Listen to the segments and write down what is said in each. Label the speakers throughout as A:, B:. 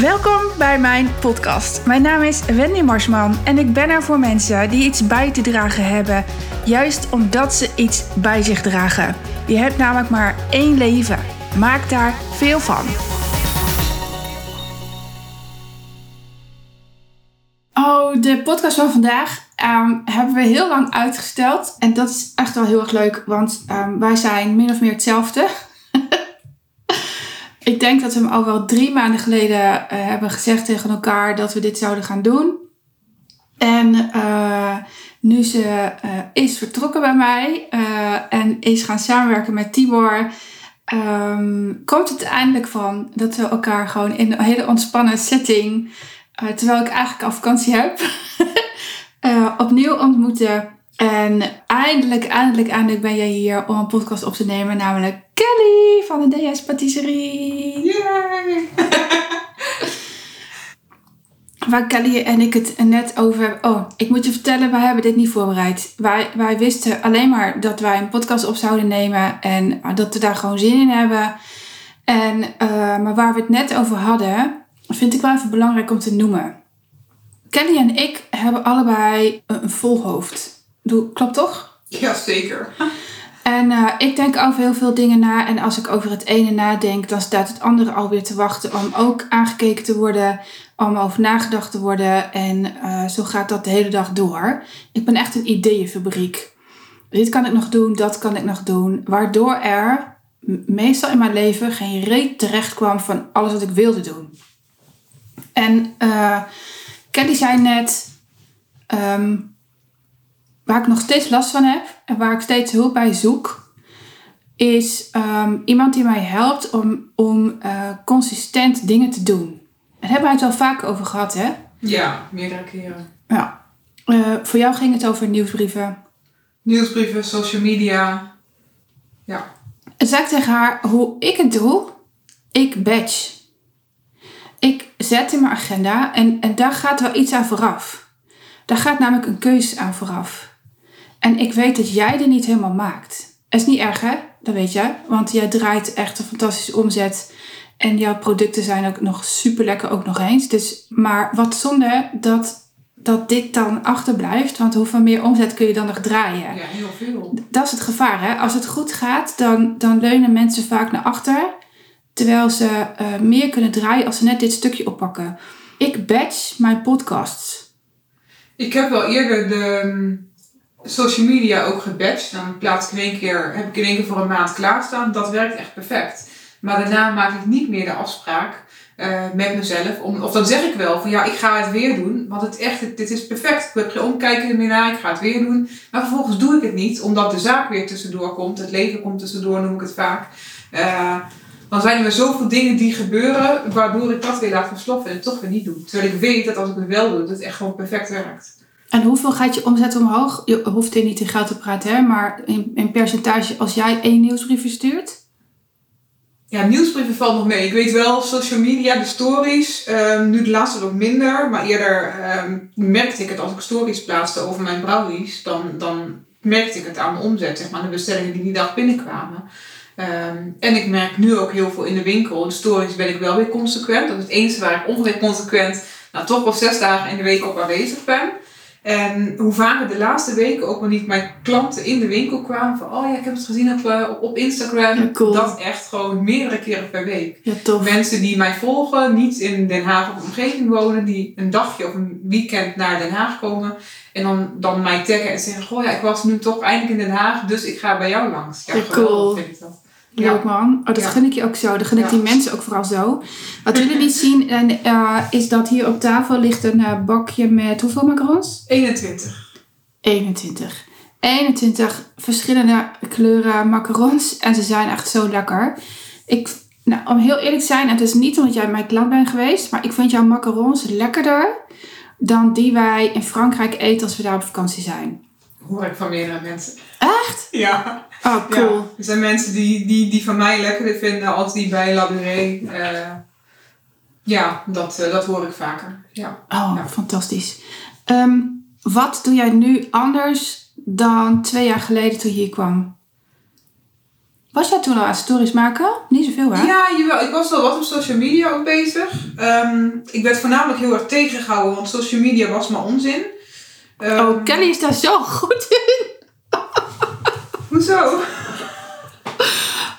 A: Welkom bij mijn podcast. Mijn naam is Wendy Marsman en ik ben er voor mensen die iets bij te dragen hebben, juist omdat ze iets bij zich dragen. Je hebt namelijk maar één leven. Maak daar veel van. Oh, de podcast van vandaag ehm, hebben we heel lang uitgesteld. En dat is echt wel heel erg leuk, want ehm, wij zijn min of meer hetzelfde. Ik denk dat we hem al wel drie maanden geleden eh, hebben gezegd tegen elkaar dat we dit zouden gaan doen. En uh, nu ze uh, is vertrokken bij mij en is gaan samenwerken met Tibor, um, komt het eindelijk van dat we elkaar gewoon in een hele ontspannen setting, terwijl ik eigenlijk al vakantie heb, opnieuw ontmoeten. En eindelijk, eindelijk, eindelijk ben jij hier om een podcast op te nemen, namelijk Kelly van de DS Patisserie.
B: Yay!
A: Waar Kelly en ik het net over hebben. Oh, ik moet je vertellen, wij hebben dit niet voorbereid. Wij, wij wisten alleen maar dat wij een podcast op zouden nemen en dat we daar gewoon zin in hebben. En, uh, maar waar we het net over hadden, vind ik wel even belangrijk om te noemen. Kelly en ik hebben allebei een volhoofd. Klopt toch?
B: Ja, zeker.
A: En uh, ik denk over heel veel dingen na. En als ik over het ene nadenk, dan staat het andere alweer te wachten om ook aangekeken te worden, om over nagedacht te worden. En uh, zo gaat dat de hele dag door. Ik ben echt een ideeënfabriek. Dit kan ik nog doen, dat kan ik nog doen. Waardoor er meestal in mijn leven geen reet terecht kwam van alles wat ik wilde doen. En uh, Kelly zei net. Um, waar ik nog steeds last van heb waar ik steeds hulp bij zoek, is um, iemand die mij helpt om, om uh, consistent dingen te doen. Daar hebben we het wel vaak over gehad, hè?
B: Ja, meerdere keren.
A: Ja. Uh, voor jou ging het over nieuwsbrieven.
B: Nieuwsbrieven, social media. Ja.
A: Zei ik tegen haar hoe ik het doe. Ik badge. Ik zet in mijn agenda en, en daar gaat wel iets aan vooraf. Daar gaat namelijk een keuze aan vooraf. En ik weet dat jij er niet helemaal maakt. Dat is niet erg, hè? Dat weet je. Want jij draait echt een fantastische omzet. En jouw producten zijn ook nog super lekker, ook nog eens. Dus, maar wat zonde dat, dat dit dan achterblijft. Want hoeveel meer omzet kun je dan nog draaien?
B: Ja, heel veel.
A: Dat is het gevaar, hè? Als het goed gaat, dan, dan leunen mensen vaak naar achter. Terwijl ze uh, meer kunnen draaien als ze net dit stukje oppakken. Ik batch mijn podcasts.
B: Ik heb wel eerder de social media ook gebatcht. Dan plaats ik in één keer, heb ik in één keer voor een maand klaarstaan. Dat werkt echt perfect. Maar daarna maak ik niet meer de afspraak uh, met mezelf. Om, of dan zeg ik wel van ja, ik ga het weer doen. Want het echt, dit is perfect. Ik heb geen omkijken meer naar, ik ga het weer doen. Maar vervolgens doe ik het niet, omdat de zaak weer tussendoor komt. Het leven komt tussendoor, noem ik het vaak. Uh, dan zijn er zoveel dingen die gebeuren, waardoor ik dat weer laat versloffen en het toch weer niet doe. Terwijl ik weet dat als ik het wel doe, dat het echt gewoon perfect werkt.
A: En hoeveel gaat je omzet omhoog? Je hoeft hier niet in geld te praten, hè? maar in, percentage als jij één nieuwsbrief verstuurt?
B: Ja, nieuwsbrieven valt nog mee. Ik weet wel, social media, de stories, um, nu de laatste wat minder, maar eerder um, merkte ik het als ik stories plaatste over mijn brownies, dan, dan merkte ik het aan de omzet, zeg maar, de bestellingen die die dag binnenkwamen. Um, en ik merk nu ook heel veel in de winkel. De stories ben ik wel weer consequent. Dat is het enige waar ik ongeveer consequent, nou toch wel zes dagen in de week op aanwezig ben. En hoe vaker de laatste weken ook wanneer mijn klanten in de winkel kwamen van oh ja, ik heb het gezien op, uh, op Instagram.
A: Ja, cool.
B: Dat echt gewoon meerdere keren per week.
A: Ja, tof.
B: Mensen die mij volgen, niet in Den Haag of omgeving wonen, die een dagje of een weekend naar Den Haag komen. En dan, dan mij taggen en zeggen, goh ja, ik was nu toch eindelijk in Den Haag, dus ik ga bij jou langs.
A: Ja, ja cool. Vind ik dat. Leuk man. Oh, dat ja. gun ik je ook zo. Dat gun ik ja. die mensen ook vooral zo. Wat jullie niet zien en, uh, is dat hier op tafel ligt een uh, bakje met hoeveel macarons?
B: 21.
A: 21. 21 verschillende kleuren macarons. En ze zijn echt zo lekker. Ik, nou, om heel eerlijk te zijn, het is niet omdat jij mijn klant bent geweest. Maar ik vind jouw macarons lekkerder dan die wij in Frankrijk eten als we daar op vakantie zijn.
B: Hoor ik van meerdere mensen.
A: Echt?
B: Ja.
A: Oh, cool.
B: Ja, er zijn mensen die, die, die van mij lekkerder vinden als die bij Labouré. Uh, ja, dat, uh, dat hoor ik vaker. Ja.
A: Oh,
B: ja.
A: fantastisch. Um, wat doe jij nu anders dan twee jaar geleden toen je hier kwam? Was jij toen al aan stories maken? Niet zoveel, hè?
B: Ja, jawel. Ik was wel wat op social media ook bezig. Ehm, ik werd voornamelijk heel erg tegengehouden, want social media was maar onzin. Ehm,
A: Oh, Kelly is daar zo goed in.
B: Hoezo?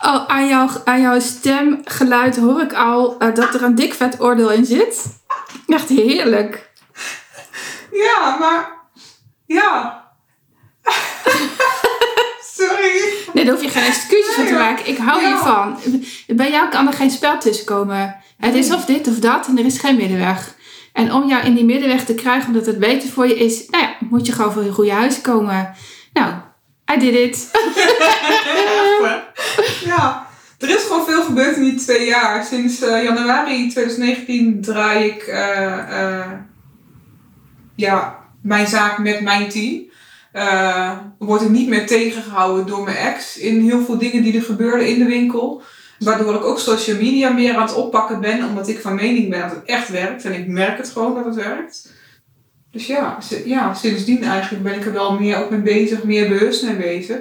A: Oh, aan jouw, aan jouw stemgeluid hoor ik al eh, dat er een dik vet oordeel in zit. Echt heerlijk.
B: Ja, maar... Ja. Sorry.
A: Nee, daar hoef je geen excuses voor te maken. Ik hou
B: Ja.
A: hiervan. Bij jou kan er geen spel tussen komen. Het is of dit of dat en er is geen middenweg. En om jou in die middenweg te krijgen, omdat het beter voor je is, nou ja, moet je gewoon voor je goede huis komen. Nou, I did it.
B: Ja. Er is gewoon veel gebeurd in die twee jaar. Sinds eh, januari 2019 draai ik eh, eh, ja, mijn zaak met mijn team. Word ik niet meer tegengehouden door mijn ex in heel veel dingen die er gebeurden in de winkel. Waardoor ik ook social media meer aan het oppakken ben, omdat ik van mening ben dat het echt werkt. En ik merk het gewoon dat het werkt. Dus ja, ja sindsdien eigenlijk ben ik er wel meer ook mee bezig, meer bewust mee bezig.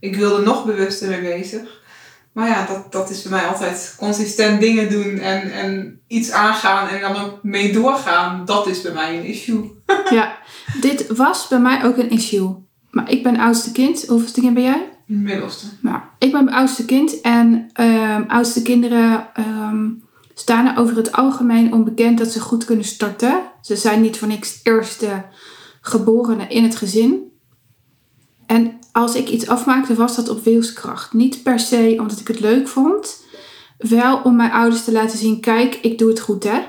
B: Ik wil er nog bewuster mee bezig. Maar ja, dat, dat is bij mij altijd consistent dingen doen en, en iets aangaan en dan ook mee doorgaan. Dat is bij mij een issue.
A: Ja, dit was bij mij ook een issue. Maar ik ben oudste kind. Hoeveelste kind ben jij?
B: Middelste.
A: Nou, ik ben oudste kind en ehm, oudste kinderen ehm, staan er over het algemeen onbekend dat ze goed kunnen starten. Ze zijn niet voor niks eerste geborenen in het gezin. En als ik iets afmaakte, was dat op wilskracht. Niet per se omdat ik het leuk vond. Wel om mijn ouders te laten zien, kijk, ik doe het goed hè.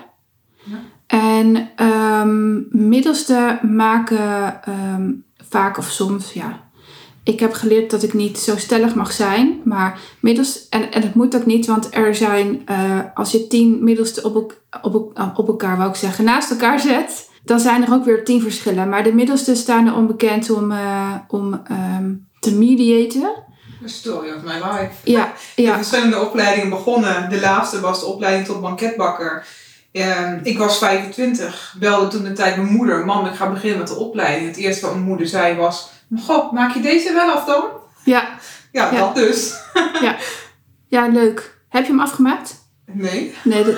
B: Ja.
A: En ehm middelste maken ehm, vaak of soms, ja, ik heb geleerd dat ik niet zo stellig mag zijn. Maar middels, en, en het moet ook niet, want er zijn, eh, als je tien middelste op, op, elk- op elkaar, wou ik zeggen, naast elkaar zet, dan zijn er ook weer tien verschillen. Maar de middelste staan er onbekend om, eh, om ehm, te mediaten.
B: The story of my life.
A: Ja,
B: Ik heb
A: ja,
B: verschillende opleidingen begonnen. De laatste was de opleiding tot banketbakker. Ehm, ik was 25, belde toen de tijd mijn moeder. Mam, ik ga beginnen met de opleiding. Het eerste wat mijn moeder zei was... God, maak je deze wel af dan?
A: ja,
B: Ja,
A: Ja.
B: dat dus.
A: ja, leuk. Heb je hem afgemaakt?
B: Nee.
A: Nee. Dat...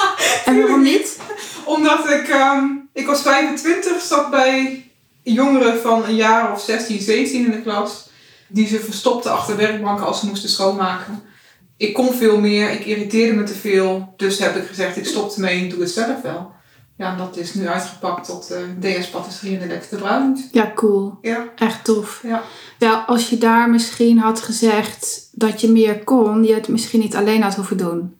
A: en waarom niet?
B: Omdat ik... ehm, ik was 25, zat bij jongeren van een jaar of 16, 17 in de klas. Die ze verstopten achter werkbanken als ze moesten schoonmaken. Ik kon veel meer, ik irriteerde me te veel. Dus heb ik gezegd, ik stop ermee en doe het zelf wel. Ja, en dat is nu uitgepakt tot eh, DS Patisserie en de Lekkere Bruin.
A: Ja, cool.
B: Ja,
A: Echt tof.
B: ja.
A: Wel, als je daar misschien had gezegd dat je meer kon, je het misschien niet alleen had hoeven doen.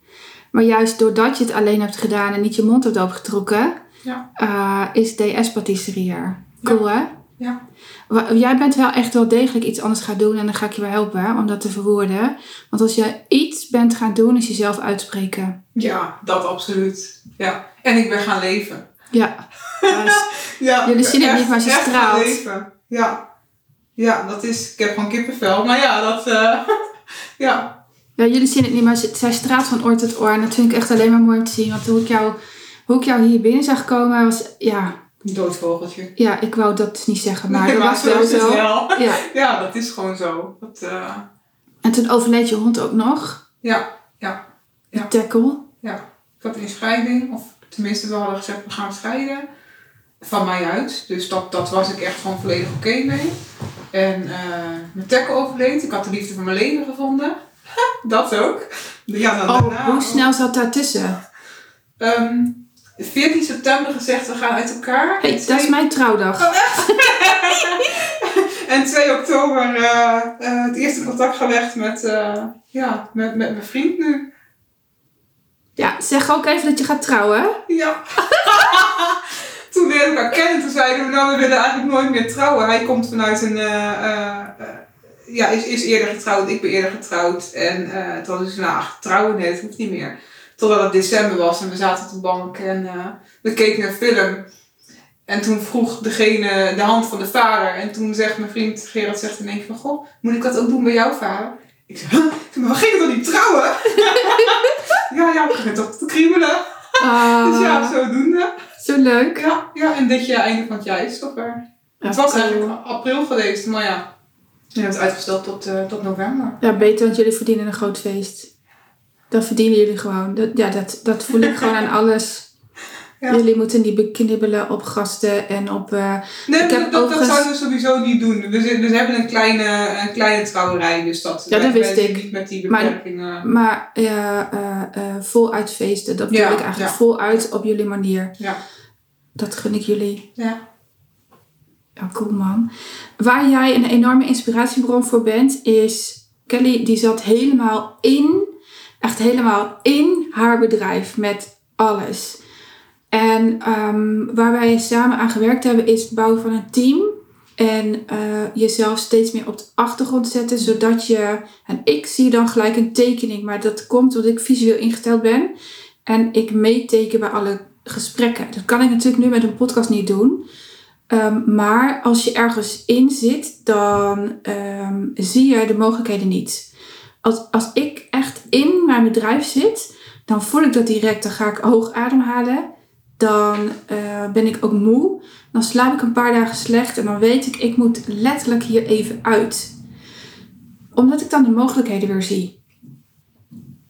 A: Maar juist doordat je het alleen hebt gedaan en niet je mond hebt opengetrokken,
B: Ja.
A: eh, is DS patisserie er. Cool hè?
B: Ja.
A: Jij bent wel echt wel degelijk iets anders gaan doen en dan ga ik je wel helpen om dat te verwoorden. Want als je iets bent gaan doen, is jezelf uitspreken.
B: Ja, dat absoluut. Ja. En ik ben gaan leven.
A: Ja. Juist.
B: Ja,
A: Jullie zien het niet, maar ze straalt.
B: leven. Ja. Ja, dat is... Ik heb gewoon kippenvel. Maar ja, dat... eh, ja.
A: Ja, jullie zien het niet, maar ze- zij straalt van oor tot oor. En dat vind ik echt alleen maar mooi om te zien. Want hoe ik jou, hoe ik jou hier binnen zag komen, was... Ja,
B: Een doodvogeltje.
A: ja ik wou dat niet zeggen, maar
B: Nee,
A: dat was wel zo.
B: wel.
A: Ja.
B: Ja, dat is gewoon zo. Dat, eh,
A: En toen overleed je hond ook nog.
B: ja, ja,
A: De
B: Ja.
A: tackle.
B: ja. Ik had een scheiding. Of tenminste, we hadden gezegd, we gaan scheiden. Van mij uit. Dus dat, dat was ik echt gewoon volledig oké mee. En eh, mijn tackle overleed. Ik had de liefde van mijn leven gevonden. dat ook. Ja, dan
A: Oh,
B: daarna
A: hoe snel zat daartussen?
B: Ehm, 14 september gezegd, we gaan uit elkaar.
A: Hey, dat is mijn trouwdag.
B: En 2 oktober eh, eh, het eerste contact gelegd met, eh, ja, met, met mijn vriend nu.
A: Ja, zeg ook even dat je gaat trouwen.
B: Ja. toen leerde ik elkaar kennen, toen zeiden we, nou, we willen eigenlijk nooit meer trouwen. Hij komt vanuit een, ja, is, is eerder getrouwd, ik ben eerder getrouwd. En toen was ik, nou, ach, trouwen, nee, dat hoeft niet meer. Totdat het december was en we zaten op de bank en eh, we keken een film. En toen vroeg degene de hand van de vader. En toen zegt mijn vriend Gerard zegt in één keer van... Goh, moet ik dat ook doen bij jouw vader? Ik zeg, huh? Maar we gingen toch niet trouwen? ja, ja, we gingen toch te kriebelen.
A: Ah,
B: Dus ja, zodoende.
A: zo leuk.
B: Ja, ja, en dit jaar, einde van het jaar is het toch weer.
A: Ja,
B: het was eigenlijk april geweest, maar ja. Je hebt het uitgesteld tot, eh, tot november.
A: Ja, beter, want jullie verdienen een groot feest. Dat verdienen jullie gewoon. Dat, ja, dat, dat voel ik gewoon aan alles.
B: Ja.
A: Jullie moeten niet beknibbelen op gasten en op... eh,
B: Nee,
A: Ik
B: dat,
A: heb
B: dat, dat
A: overigens-
B: zouden we sowieso niet doen. We, we hebben een kleine, een kleine trouwerij, dus dat...
A: Ja, dat wist ik.
B: Niet met die
A: Maar-
B: beperkingen.
A: maar ja, eh, eh, voluit feesten, dat
B: Ja,
A: ik eigenlijk.
B: ja.
A: Voluit op jullie manier.
B: Ja.
A: Dat gun ik jullie.
B: Ja.
A: Ja, cool man. Waar jij een enorme inspiratiebron voor bent, is Kelly, die zat helemaal in, echt helemaal in haar bedrijf met alles. En ehm, waar wij samen aan gewerkt hebben, is het bouwen van een team. En eh, jezelf steeds meer op de achtergrond zetten, zodat je. En ik zie dan gelijk een tekening, maar dat komt omdat ik visueel ingesteld ben. En ik meeteken bij alle gesprekken. Dat kan ik natuurlijk nu met een podcast niet doen. Ehm, maar als je ergens in zit, dan ehm, zie je de mogelijkheden niet. Als, als ik echt in mijn bedrijf zit, dan voel ik dat direct. Dan ga ik hoog ademhalen. Dan eh, ben ik ook moe. Dan slaap ik een paar dagen slecht. En dan weet ik, ik moet letterlijk hier even uit. Omdat ik dan de mogelijkheden weer zie.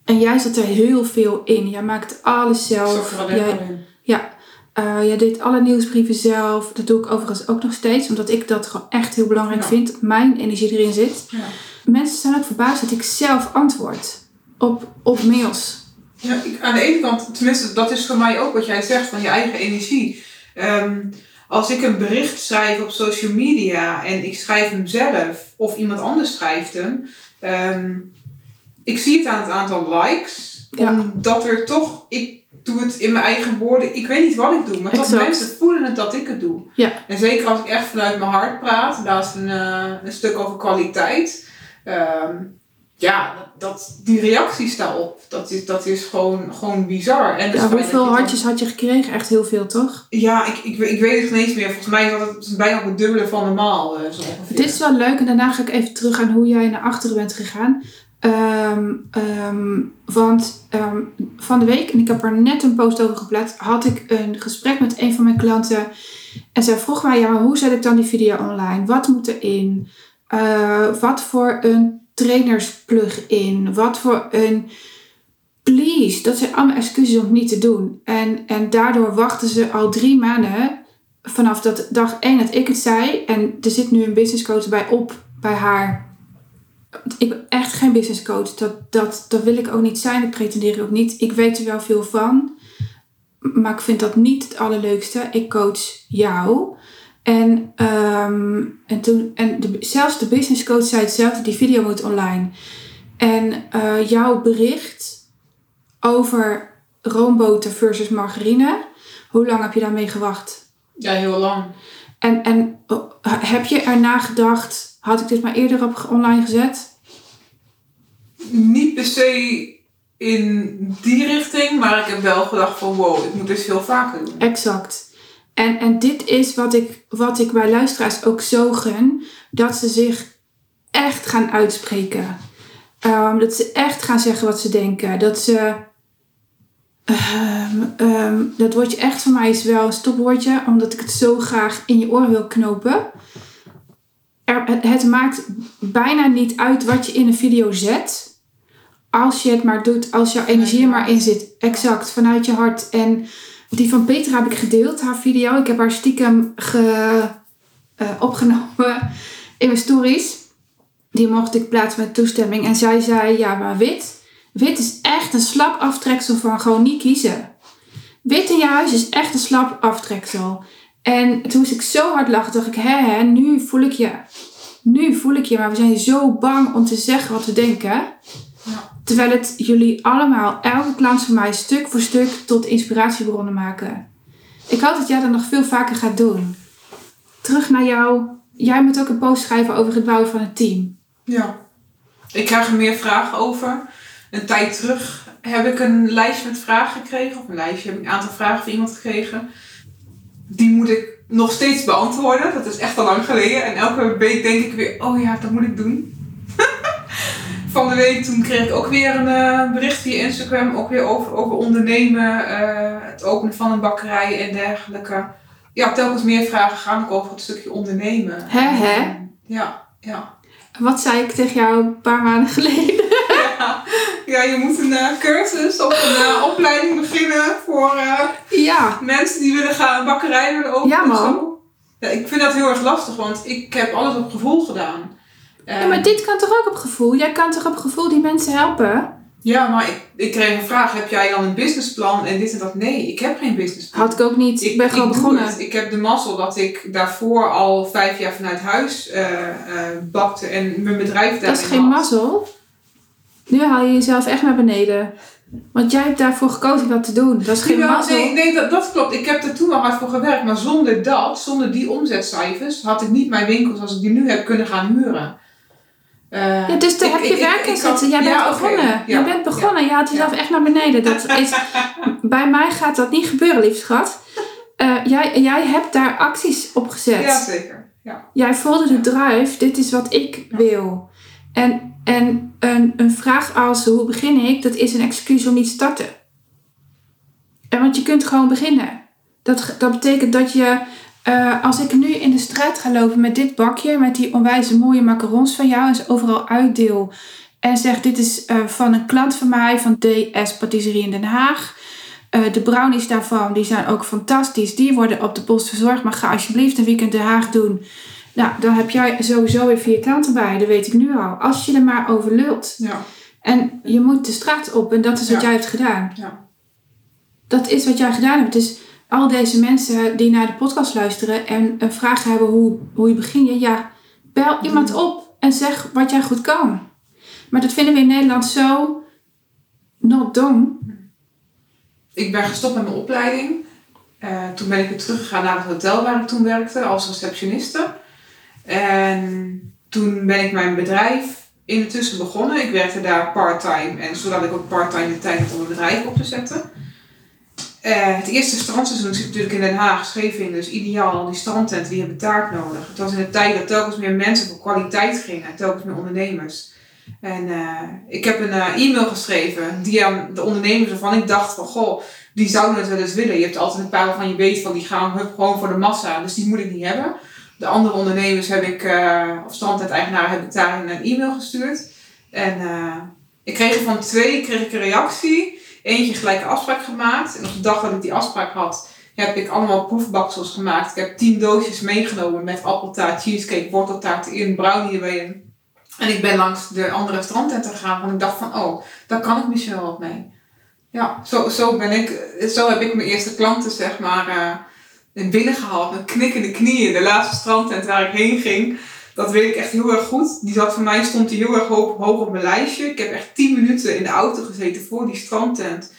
A: En jij zat er heel veel in. Jij maakt alles zelf. Jij, ja, eh, jij deed alle nieuwsbrieven zelf. Dat doe ik overigens ook nog steeds. Omdat ik dat gewoon echt heel belangrijk
B: Ja.
A: vind. Mijn energie erin zit.
B: Ja.
A: Mensen zijn ook verbaasd dat ik zelf antwoord op, op mails.
B: Ja, ik, aan de ene kant, tenminste, dat is voor mij ook wat jij zegt van je eigen energie. Ehm, als ik een bericht schrijf op social media en ik schrijf hem zelf of iemand anders schrijft hem, ehm, ik zie het aan het aantal likes,
A: Ja.
B: omdat er toch, ik doe het in mijn eigen woorden, ik weet niet wat ik doe, maar toch mensen voelen het dat ik het doe.
A: Ja.
B: En zeker als ik echt vanuit mijn hart praat, laatst een, eh, een stuk over kwaliteit. Ehm, ja, dat, die reacties daarop, dat is, dat is gewoon, gewoon bizar. En het
A: Ja,
B: dat
A: hoeveel
B: dan-
A: hartjes had je gekregen? Echt heel veel, toch?
B: Ja, ik, ik, ik weet het niet eens meer. Volgens mij is dat bijna op het dubbele van normaal. eh, zo ongeveer.
A: Dit is wel leuk en daarna ga ik even terug aan hoe jij naar achteren bent gegaan. Ehm, ehm, want ehm, van de week, en ik heb er net een post over geplaatst, had ik een gesprek met een van mijn klanten. En zij vroeg mij, ja, hoe zet ik dan die video online? Wat moet erin? Eh wat voor een trainersplug-in? Wat voor een... Please, dat zijn allemaal excuses om het niet te doen. En, en daardoor wachten ze al drie maanden vanaf dat dag één dat ik het zei. En er zit nu een business coach bij op, bij haar. Ik ben echt geen business coach. Dat, dat, dat wil ik ook niet zijn. Dat pretendeer ik ook niet. Ik weet er wel veel van. Maar ik vind dat niet het allerleukste. Ik coach jou. En, ehm, en, toen, en zelfs de business coach zei hetzelfde. Die video moet online. En eh, jouw bericht over roomboter versus margarine. Hoe lang heb je daarmee gewacht?
B: Ja, heel lang.
A: En, en oh, heb je erna gedacht, had ik dit maar eerder op online gezet?
B: Niet per se in die richting, maar ik heb wel gedacht van wow, ik moet dit veel vaker doen.
A: Exact. En, en dit is wat ik, wat ik bij luisteraars ook zo gun. Dat ze zich echt gaan uitspreken. Ehm, dat ze echt gaan zeggen wat ze denken. Dat ze... ehm, ehm, dat woordje echt van mij is wel een stopwoordje. Omdat ik het zo graag in je oor wil knopen. Er, het, het maakt bijna niet uit wat je in een video zet. Als je het maar doet, als jouw energie er maar in zit. Exact, vanuit je hart. En die van Petra heb ik gedeeld, haar video. Ik heb haar stiekem ge, eh, opgenomen in mijn stories. Die mocht ik plaatsen met toestemming. En zij zei, ja, maar wit. Wit is echt een slap aftreksel van gewoon niet kiezen. Wit in je huis is echt een slap aftreksel. En toen moest ik zo hard lachen, dacht ik, hè, hè, nu voel ik je. Nu voel ik je, maar we zijn zo bang om te zeggen wat we denken. Terwijl het jullie allemaal, elke klant van mij, stuk voor stuk tot inspiratiebronnen maken. Ik hoop dat jij dat nog veel vaker gaat doen. Terug naar jou. Jij moet ook een post schrijven over het bouwen van een team.
B: Ja. Ik krijg er meer vragen over. Een tijd terug heb ik een lijstje met vragen gekregen. Of een lijstje, heb ik een aantal vragen van iemand gekregen. Die moet ik nog steeds beantwoorden. Dat is echt al lang geleden. En elke week denk ik weer, oh ja, dat moet ik doen. van de week toen kreeg ik ook weer een eh, bericht via Instagram. Ook weer over, over ondernemen. eh, het openen van een bakkerij en dergelijke. Ja, telkens meer vragen gaan ook over het stukje ondernemen.
A: Hè, hè?
B: Ja, ja.
A: Wat zei ik tegen jou een paar maanden geleden?
B: Ja, ja je moet een eh, cursus of een eh, opleiding beginnen voor eh,
A: Ja.
B: mensen die willen gaan bakkerij willen openen.
A: Ja, man.
B: zo. Ja, ik vind dat heel erg lastig, want ik heb alles op gevoel gedaan.
A: ja. Maar dit kan toch ook op gevoel? Jij kan toch op gevoel die mensen helpen?
B: Ja, maar ik, ik kreeg een vraag, heb jij dan een businessplan en dit en dat? Nee, ik heb geen businessplan.
A: Had ik ook niet. Ik ben gewoon begonnen.
B: het. Ik heb de mazzel dat ik daarvoor al vijf jaar vanuit huis bakte en mijn bedrijf daarin
A: Dat is geen mazzel. Nu haal je jezelf echt naar beneden. Want jij hebt daarvoor gekozen dat te doen. Dat is geen
B: Ja, nee, nee dat, dat klopt. Ik heb er toen al hard voor gewerkt. Maar zonder dat, zonder die omzetcijfers, had ik niet mijn winkels zoals ik die nu heb kunnen gaan huren. Eh,
A: Ja, dus daar
B: ik-
A: heb je
B: ik-
A: werk in zitten. Jij bent
B: ja,
A: begonnen.
B: ja,
A: Jij bent begonnen. Je haalt jezelf echt naar beneden. Dat is, bij mij gaat dat niet gebeuren, lief schat. Eh, jij, jij hebt daar acties op gezet.
B: Ja, zeker. Ja.
A: Jij voelde de drive. Dit is wat ik wil. En, en een, een vraag als hoe begin ik? Dat is een excuus om niet te starten. En want je kunt gewoon beginnen. Dat, dat betekent dat je, eh, als ik nu in de straat ga lopen met dit bakje, met die onwijze mooie macarons van jou en ze overal uitdeel. En zeg: Dit is eh, van een klant van mij van DS Patisserie in Den Haag. Eh, de brownies daarvan die zijn ook fantastisch. Die worden op de post verzorgd. Maar ga alsjeblieft een weekend Den Haag doen. Nou, dan heb jij sowieso weer vier klanten bij. Dat weet ik nu al. Als je er maar over lult.
B: Ja.
A: En je moet de straat op. En dat is wat
B: Ja.
A: jij hebt gedaan.
B: Ja.
A: Dat is wat jij gedaan hebt. Dus al deze mensen die naar de podcast luisteren en een vraag hebben hoe, hoe je begint. Ja, bel iemand op en zeg wat jij goed kan. Maar dat vinden we in Nederland zo not done.
B: Ik ben gestopt met mijn opleiding. Eh, toen ben ik weer teruggegaan naar het hotel waar ik toen werkte als receptioniste. En toen ben ik mijn bedrijf in de tussen begonnen. Ik werkte daar part-time en zodat ik ook part-time de tijd had om mijn bedrijf op te zetten. Eh, het eerste strandseizoen zit natuurlijk in Den Haag, Scheveningen, dus ideaal. Die strandtenten die hebben taart nodig. Het was in de tijd dat telkens meer mensen voor kwaliteit gingen, telkens meer ondernemers. En eh, ik heb een eh, e-mail geschreven die aan de ondernemers waarvan ik dacht van goh, die zouden het wel eens willen. Je hebt altijd een paar waarvan je weet van die gaan hup, gewoon voor de massa, dus die moet ik niet hebben. De andere ondernemers heb ik, eh of strandtent-eigenaren heb ik daar een e-mail gestuurd. En eh, ik kreeg er van twee kreeg ik een reactie. Eentje gelijk een afspraak gemaakt. En op de dag dat ik die afspraak had, heb ik allemaal proefbaksels gemaakt. Ik heb tien doosjes meegenomen met appeltaart, cheesecake, worteltaart in, brownie erbij. En ik ben langs de andere strandtenten gegaan, want ik dacht van, oh, daar kan ik misschien wel wat mee. Ja, zo, zo ben ik, zo heb ik mijn eerste klanten, zeg maar, eh binnengehaald met knikkende knieën. De laatste strandtent waar ik heen ging, dat weet ik echt heel erg goed. Die zat voor mij, stond die heel erg hoog, hoog op mijn lijstje. Ik heb echt tien minuten in de auto gezeten voor die strandtent.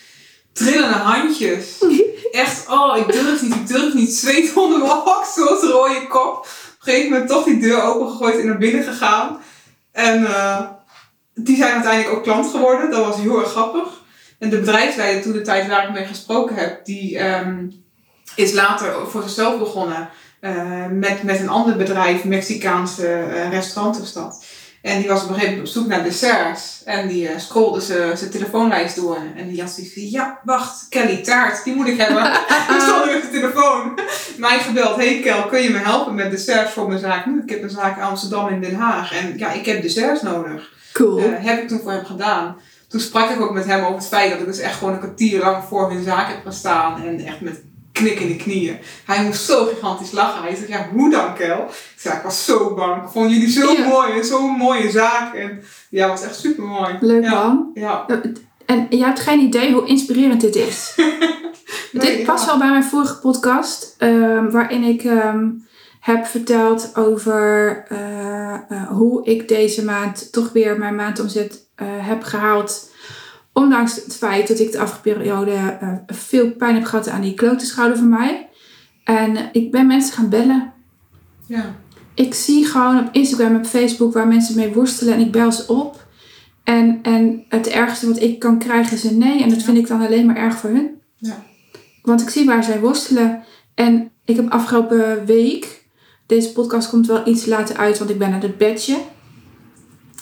B: Trillende handjes. Echt, oh, ik durf niet, ik durf niet. Zweet onder mijn oksels, rode kop. Op een gegeven moment toch die deur opengegooid en naar binnen gegaan. En eh, die zijn uiteindelijk ook klant geworden. Dat was heel erg grappig. En de bedrijfsleider toen de tijd waar ik mee gesproken heb, die ehm, is later voor zichzelf begonnen. eh, met, met een ander bedrijf, Mexicaanse eh restaurantenstad. En die was op een gegeven moment op zoek naar desserts. En die scrollde ze- zijn telefoonlijst door. En die had zoiets van, ja, wacht, Kelly Taart, die moet ik hebben. ik stond op de telefoon. Mij gebeld, hey Kel, kun je me helpen met desserts voor mijn zaak nu? Ik heb een zaak in Amsterdam en Den Haag. En ja, ik heb desserts nodig.
A: Cool.
B: Heb ik toen voor hem gedaan. Toen sprak ik ook met hem over het feit dat ik dus echt gewoon een kwartier lang voor hun zaak heb gestaan. En echt met knikkende knieën. Hij moest zo gigantisch lachen. Hij zei, ja, hoe dan, Kel? Ik zei, ik was zo bang. Ik vond jullie zo
A: Ja.
B: mooi en zo'n mooie zaak. En ja, het was echt super mooi.
A: Leuk
B: ja.
A: man.
B: Ja.
A: En je hebt geen idee hoe inspirerend dit is.
B: Nee,
A: dit past wel bij mijn vorige podcast, ehm, waarin ik ehm, heb verteld over eh, eh, hoe ik deze maand toch weer mijn maandomzet eh, heb gehaald. Ondanks het feit dat ik de afgelopen periode eh, veel pijn heb gehad aan die klote schouder van mij. En ik ben mensen gaan bellen.
B: Ja.
A: Ik zie gewoon op Instagram, op Facebook waar mensen mee worstelen en ik bel ze op. En, en het ergste wat ik kan krijgen is een nee. En dat
B: Ja.
A: vind ik dan alleen maar erg voor hun.
B: Ja.
A: Want ik zie waar zij worstelen. En ik heb afgelopen week, deze podcast komt wel iets later uit, want ik ben aan het bedje.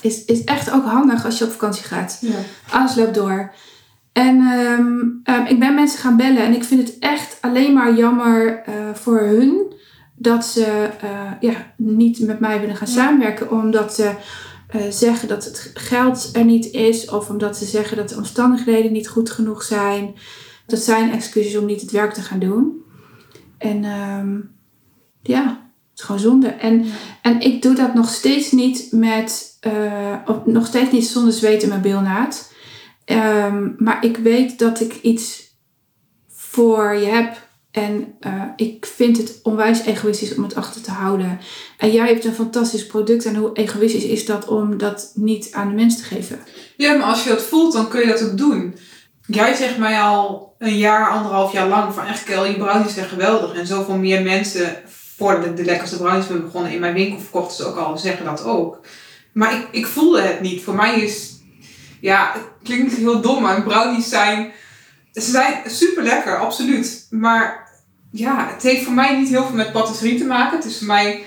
A: Is, is echt ook handig als je op vakantie gaat.
B: Ja.
A: Alles loopt door. En ehm, ehm, ik ben mensen gaan bellen en ik vind het echt alleen maar jammer eh, voor hun dat ze eh, ja, niet met mij willen gaan samenwerken omdat ze eh, zeggen dat het geld er niet is of omdat ze zeggen dat de omstandigheden niet goed genoeg zijn. Dat zijn excuses om niet het werk te gaan doen. En ehm, ja, het is gewoon zonde. En, en ik doe dat nog steeds niet met, eh, nog steeds niet zonder zweet in mijn bilnaad. Ehm, maar ik weet dat ik iets voor je heb. En eh, ik vind het onwijs egoïstisch om het achter te houden. En jij hebt een fantastisch product. En hoe egoïstisch is dat om dat niet aan de mens te geven?
B: Ja, maar als je dat voelt, dan kun je dat ook doen. Jij zegt mij al een jaar, anderhalf jaar lang van echt Kel, je brownies zijn geweldig. En zoveel meer mensen, voor de, de lekkerste brownies ben begonnen in mijn winkel, verkochten ze ook al, zeggen dat ook. Maar ik, ik voelde het niet. Voor mij is, ja, het klinkt heel dom, maar brownies zijn, ze zijn super lekker, absoluut. Maar ja, het heeft voor mij niet heel veel met patisserie te maken. Het is voor mij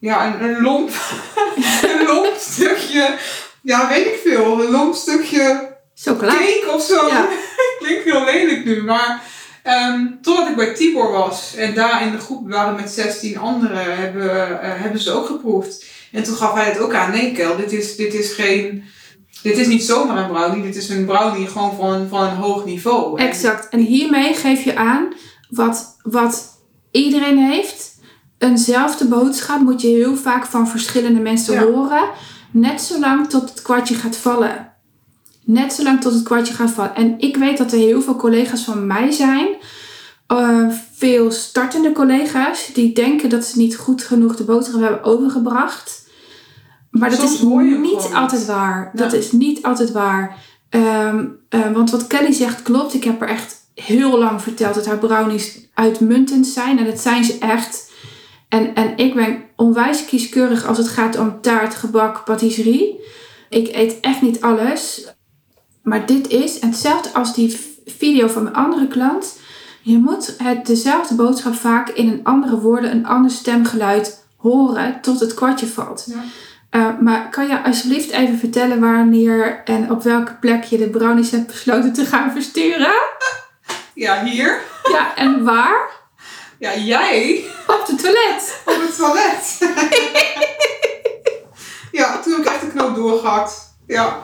B: ja, een, een lomp, een lomp stukje, ja, weet ik veel, een lomp stukje
A: Chocola.
B: cake of zo.
A: Ja.
B: Klinkt heel lelijk nu, maar ehm, totdat ik bij Tibor was en daar in de groep waren met 16 anderen, hebben, eh, hebben ze ook geproefd. En toen gaf hij het ook aan, nee Kel, dit is, dit is geen, dit is niet zomaar een brownie, dit is een brownie gewoon van, van een hoog niveau.
A: Exact. En hiermee geef je aan wat, wat iedereen heeft. Eenzelfde boodschap moet je heel vaak van verschillende mensen
B: Ja.
A: horen. Net zolang tot het kwartje gaat vallen. Net zolang tot het kwartje gaat vallen. En ik weet dat er heel veel collega's van mij zijn. eh, veel startende collega's. Die denken dat ze niet goed genoeg de boterham hebben overgebracht. Maar dat
B: Soms
A: is niet altijd waar. Dat
B: Ja.
A: is niet altijd waar. Want wat Kelly zegt klopt. Ik heb er echt heel lang verteld dat haar brownies uitmuntend zijn. En dat zijn ze echt. En, en ik ben onwijs kieskeurig als het gaat om taart, gebak, patisserie. Ik eet echt niet alles. Maar dit is en hetzelfde als die video van mijn andere klant. Je moet het, dezelfde boodschap vaak in een andere woorden, een ander stemgeluid horen tot het kwartje valt.
B: Ja.
A: Eh, maar kan je alsjeblieft even vertellen wanneer en op welke plek je de brownies hebt besloten te gaan versturen?
B: Ja, hier.
A: Ja, en waar?
B: Ja, jij
A: Op de toilet.
B: op het toilet. ja, toen heb ik echt de knoop doorgehakt. Ja.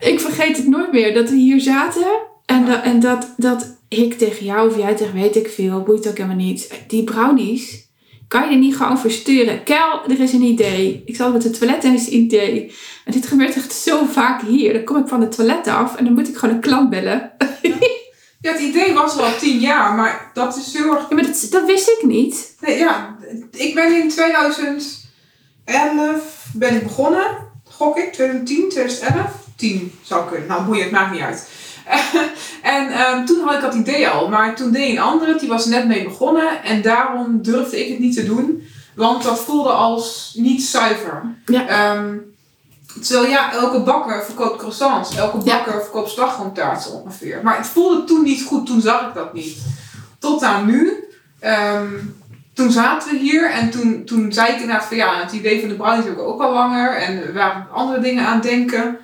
A: Ik vergeet het nooit meer dat we hier zaten en, dat, en dat, dat ik tegen jou of jij tegen weet ik veel, boeit ook helemaal niet. Die brownies kan je niet gewoon versturen. Kel, er is een idee. Ik zal met het toilet en is een idee. En dit gebeurt echt zo vaak hier. Dan kom ik van het toilet af en dan moet ik gewoon een klant bellen.
B: Ja, het idee was er al tien jaar, maar dat is heel erg...
A: Ja, maar dat, dat wist ik niet.
B: Nee, ja, ik ben in 2011 ben ik begonnen, gok ik, 2010, 2011? 10 zou kunnen. Nou, boeien, het maakt niet uit. en ehm, toen had ik dat idee al, maar toen deed een andere, die was net mee begonnen en daarom durfde ik het niet te doen, want dat voelde als niet zuiver.
A: Ja.
B: Ehm, terwijl ja, elke bakker verkoopt croissants, elke
A: Ja.
B: bakker verkoopt slagroomtaart zo ongeveer. Maar het voelde toen niet goed, toen zag ik dat niet. Tot aan nu. Ehm, toen zaten we hier en toen, toen zei ik inderdaad van ja, het idee van de brownies heb ik ook al langer en we waren andere dingen aan het denken.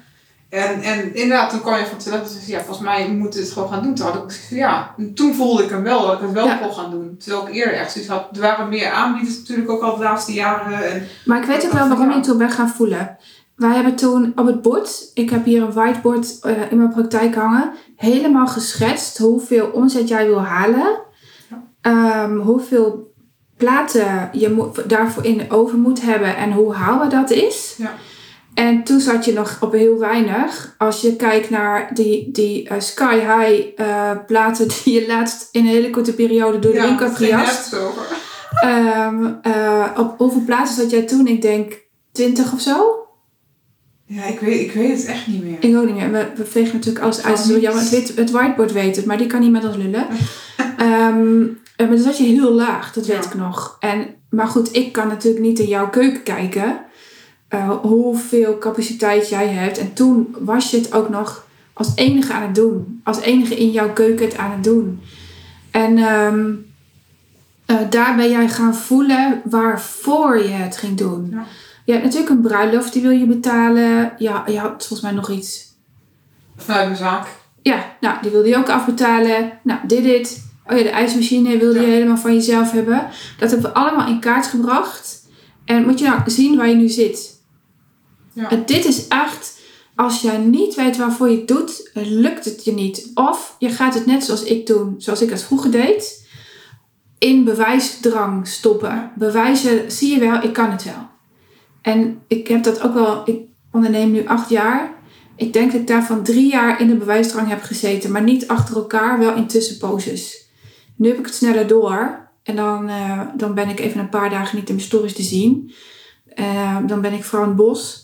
B: En, en inderdaad, toen kwam je van het zei ja, volgens mij moeten we het gewoon gaan doen. Toen had ik ja, en toen voelde ik hem wel dat ik het wel
A: Ja.
B: kon gaan doen. Terwijl ik eerder echt zoiets had, er waren meer aanbieders natuurlijk ook al de laatste jaren. En,
A: Maar ik weet ook wel waarom je het toen bent gaan voelen. Wij hebben toen op het bord, ik heb hier een whiteboard eh, in mijn praktijk hangen, helemaal geschetst hoeveel omzet jij wil halen.
B: Ja.
A: Ehm, hoeveel platen je moet, daarvoor in de oven moet hebben en hoe haalbaar dat is.
B: Ja.
A: En toen zat je nog op heel weinig. Als je kijkt naar die, die eh, sky high eh, platen die je laatst in een hele korte periode door de
B: ja,
A: winkel gejast. Ehm, eh, op hoeveel plaatsen zat jij toen? Ik denk 20 of zo.
B: Ja, ik weet, ik weet het echt niet meer.
A: Ik ook niet meer. We, we vegen natuurlijk alles uit. Het jammer. Het, weet- het whiteboard weet het, maar die kan niet met ons lullen. Ehm, eh, maar dan zat je heel laag, dat weet ik nog. En, maar goed, ik kan natuurlijk niet in jouw keuken kijken. Eh, hoeveel capaciteit jij hebt. En toen was je het ook nog als enige aan het doen. Als enige in jouw keuken het aan het doen. En eh, daar ben jij gaan voelen waarvoor je het ging doen.
B: Ja.
A: Je hebt natuurlijk een bruiloft, die wil je betalen. Ja, je had volgens mij nog iets.
B: Vanuit mijn zaak.
A: Ja, nou, die wilde je ook afbetalen. Nou, dit dit. Oh ja, de ijsmachine wilde je helemaal van jezelf hebben. Dat hebben we allemaal in kaart gebracht. En moet je nou zien waar je nu zit.
B: Ja.
A: Dit is echt, als jij niet weet waarvoor je het doet, lukt het je niet. Of je gaat het net zoals ik doen, zoals ik het vroeger deed, in bewijsdrang stoppen. Bewijzen, zie je wel, ik kan het wel. En ik heb dat ook wel, ik onderneem nu acht jaar. Ik denk dat ik daarvan drie jaar in de bewijsdrang heb gezeten, maar niet achter elkaar, wel in tussenposes. Nu heb ik het sneller door en dan, eh, dan ben ik even een paar dagen niet in mijn stories te zien. Eh, dan ben ik vooral in het bos.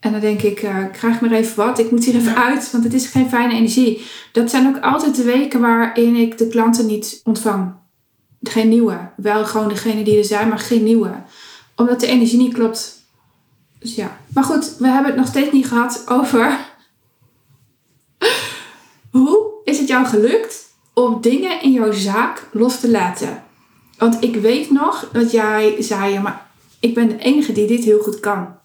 A: En dan denk ik, eh, krijg maar even wat. Ik moet hier even uit, want het is geen fijne energie. Dat zijn ook altijd de weken waarin ik de klanten niet ontvang. Geen nieuwe. Wel gewoon degene die er zijn, maar geen nieuwe. Omdat de energie niet klopt. Dus ja. Maar goed, we hebben het nog steeds niet gehad over... Hoe is het jou gelukt om dingen in jouw zaak los te laten? Want ik weet nog dat jij zei, ja, maar ik ben de enige die dit heel goed kan.